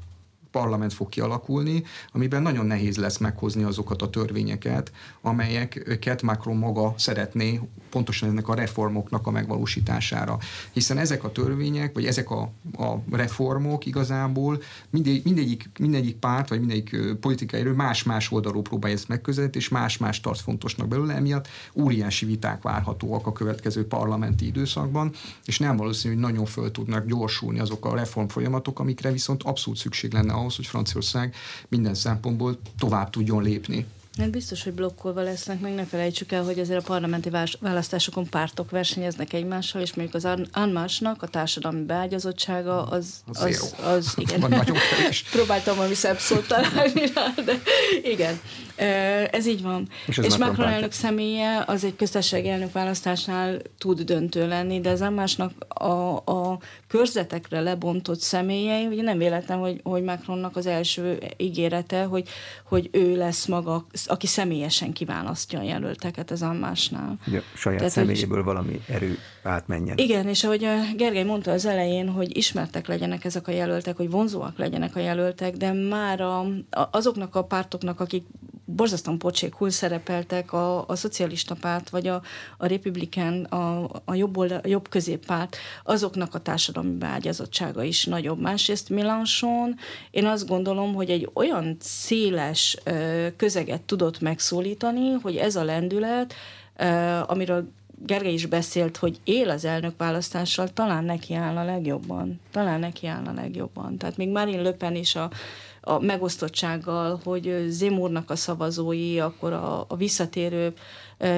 parlament fog kialakulni, amiben nagyon nehéz lesz meghozni azokat a törvényeket, amelyeket Macron maga szeretné pontosan ennek a reformoknak a megvalósítására. Hiszen ezek a törvények, vagy ezek a, a reformok igazából mindegy, mindegyik, mindegyik párt, vagy mindegyik politikai erő más-más oldalról próbálja ezt megközelíteni, és más-más tart fontosnak belőle, emiatt óriási viták várhatóak a következő parlamenti időszakban, és nem valószínű, hogy nagyon föl tudnak gyorsulni azok a reform folyamatok, amikre viszont abszolút szükség lenne ahhoz, hogy Franciaország minden szempontból tovább tudjon lépni. Hát biztos, hogy blokkolva lesznek, meg ne felejtsük el, hogy azért a parlamenti választásokon pártok versenyeznek egymással, és mondjuk az Anmásnak a társadalmi beágyazottsága az, az, az, az igen. nagyon Próbáltam valami szebb szót találni rá, de igen. Ez így van. És, és Macron elnök személye az egy köztársasági elnök választásnál tud döntő lenni, de az Anmásnak a, a körzetekre lebontott személye, ugye nem véletlen, hogy, hogy Macronnak az első ígérete, hogy, hogy ő lesz maga aki személyesen kiválasztja a jelölteket az Ammásnál. Ugye, saját Tehát, személyéből hogy, valami erő átmenjen. Igen, és ahogy Gergely mondta az elején, hogy ismertek legyenek ezek a jelöltek, hogy vonzóak legyenek a jelöltek, de már a, azoknak a pártoknak, akik borzasztóan pocsékul szerepeltek a, a szocialista párt, vagy a, a republikán, a, a jobb, oldal, a jobb középpárt, azoknak a társadalmi beágyazottsága is nagyobb. Másrészt Milanson, én azt gondolom, hogy egy olyan széles ö, közeget tudott megszólítani, hogy ez a lendület, ö, amiről Gergely is beszélt, hogy él az elnök választással, talán neki áll a legjobban. Talán neki áll a legjobban. Tehát még Marine Le is a a megosztottsággal, hogy Zémúrnak a szavazói, akkor a, a visszatérő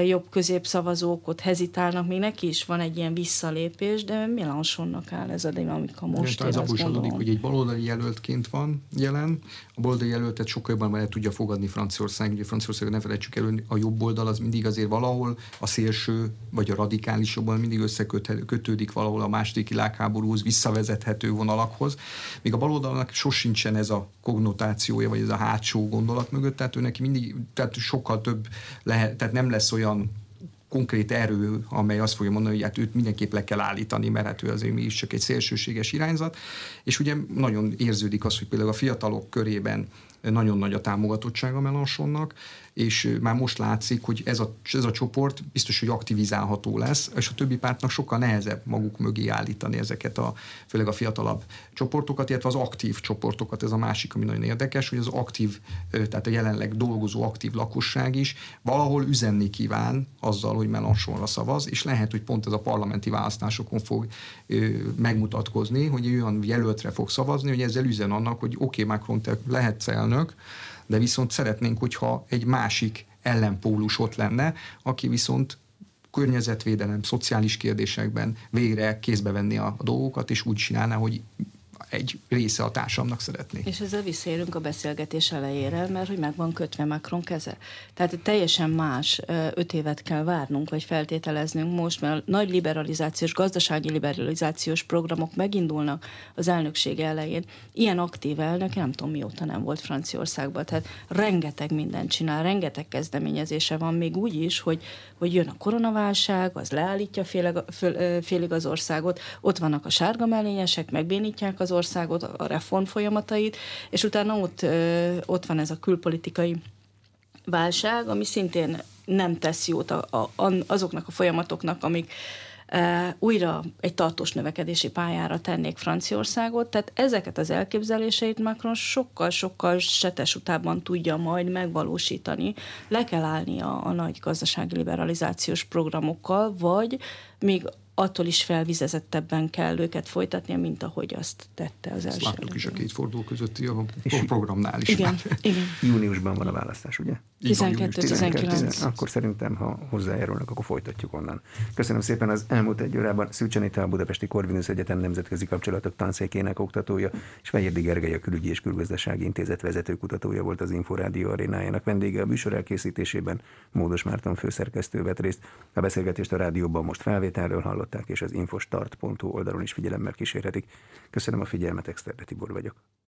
jobb középszavazók ott hezitálnak, még neki is van egy ilyen visszalépés, de Milansonnak áll ez a dinamika most. ez abból is adódik, hogy egy baloldali jelöltként van jelen, a baloldali jelöltet sokkal jobban el tudja fogadni Franciaország, ugye Franciaország ne felejtsük el, a jobb oldal az mindig azért valahol a szélső vagy a radikális jobban mindig összekötődik valahol a második világháborúhoz visszavezethető vonalakhoz, míg a baloldalnak sosincsen ez a konnotációja, vagy ez a hátsó gondolat mögött, tehát ő neki mindig, tehát sokkal több lehet, tehát nem lesz olyan konkrét erő, amely azt fogja mondani, hogy hát őt mindenképp le kell állítani, mert hát ő azért mi is csak egy szélsőséges irányzat. És ugye nagyon érződik az, hogy például a fiatalok körében nagyon nagy a támogatottsága Melansonnak, és már most látszik, hogy ez a, ez a csoport biztos, hogy aktivizálható lesz, és a többi pártnak sokkal nehezebb maguk mögé állítani ezeket a, főleg a fiatalabb csoportokat, illetve az aktív csoportokat, ez a másik, ami nagyon érdekes, hogy az aktív, tehát a jelenleg dolgozó aktív lakosság is valahol üzenni kíván azzal, hogy Melansonra szavaz, és lehet, hogy pont ez a parlamenti választásokon fog ö, megmutatkozni, hogy olyan jelöltre fog szavazni, hogy ezzel üzen annak, hogy oké, okay, Macron, te lehetsz elnök, de viszont szeretnénk, hogyha egy másik ellenpólus ott lenne, aki viszont környezetvédelem, szociális kérdésekben végre kézbe venni a dolgokat, és úgy csinálná, hogy egy része a társamnak szeretné. És ezzel visszaérünk a beszélgetés elejére, mert hogy meg van kötve Macron keze. Tehát teljesen más öt évet kell várnunk, vagy feltételeznünk most, mert a nagy liberalizációs, gazdasági liberalizációs programok megindulnak az elnökség elején. Ilyen aktív elnök, nem tudom mióta nem volt Franciaországban, tehát rengeteg mindent csinál, rengeteg kezdeményezése van, még úgy is, hogy, hogy jön a koronaválság, az leállítja félig, félig az országot, ott vannak a sárga mellényesek, megbénítják az országot, a reform folyamatait, és utána ott, ott van ez a külpolitikai válság, ami szintén nem tesz jót a, a, azoknak a folyamatoknak, amik újra egy tartós növekedési pályára tennék Franciaországot, tehát ezeket az elképzeléseit Macron sokkal-sokkal setes utában tudja majd megvalósítani. Le kell állni a, a nagy gazdasági liberalizációs programokkal, vagy még attól is felvizezettebben kell őket folytatnia, mint ahogy azt tette az első. láttuk is a két forduló közötti a programnál is. Igen, igen. Júniusban van a választás, ugye? 12-19. Akkor szerintem, ha hozzájárulnak, akkor folytatjuk onnan. Köszönöm szépen az elmúlt egy órában Szűcs Anita, a Budapesti Corvinus Egyetem nemzetközi kapcsolatok tanszékének oktatója, és Fejérdi Gergely, a Külügyi és Külgazdasági Intézet vezetőkutatója volt az Inforádió arénájának vendége a műsor elkészítésében. Módos Márton főszerkesztő vett részt. A beszélgetést a rádióban most felvételről hallották, és az infostart.hu oldalon is figyelemmel kísérhetik. Köszönöm a figyelmet, Exterde Tibor vagyok.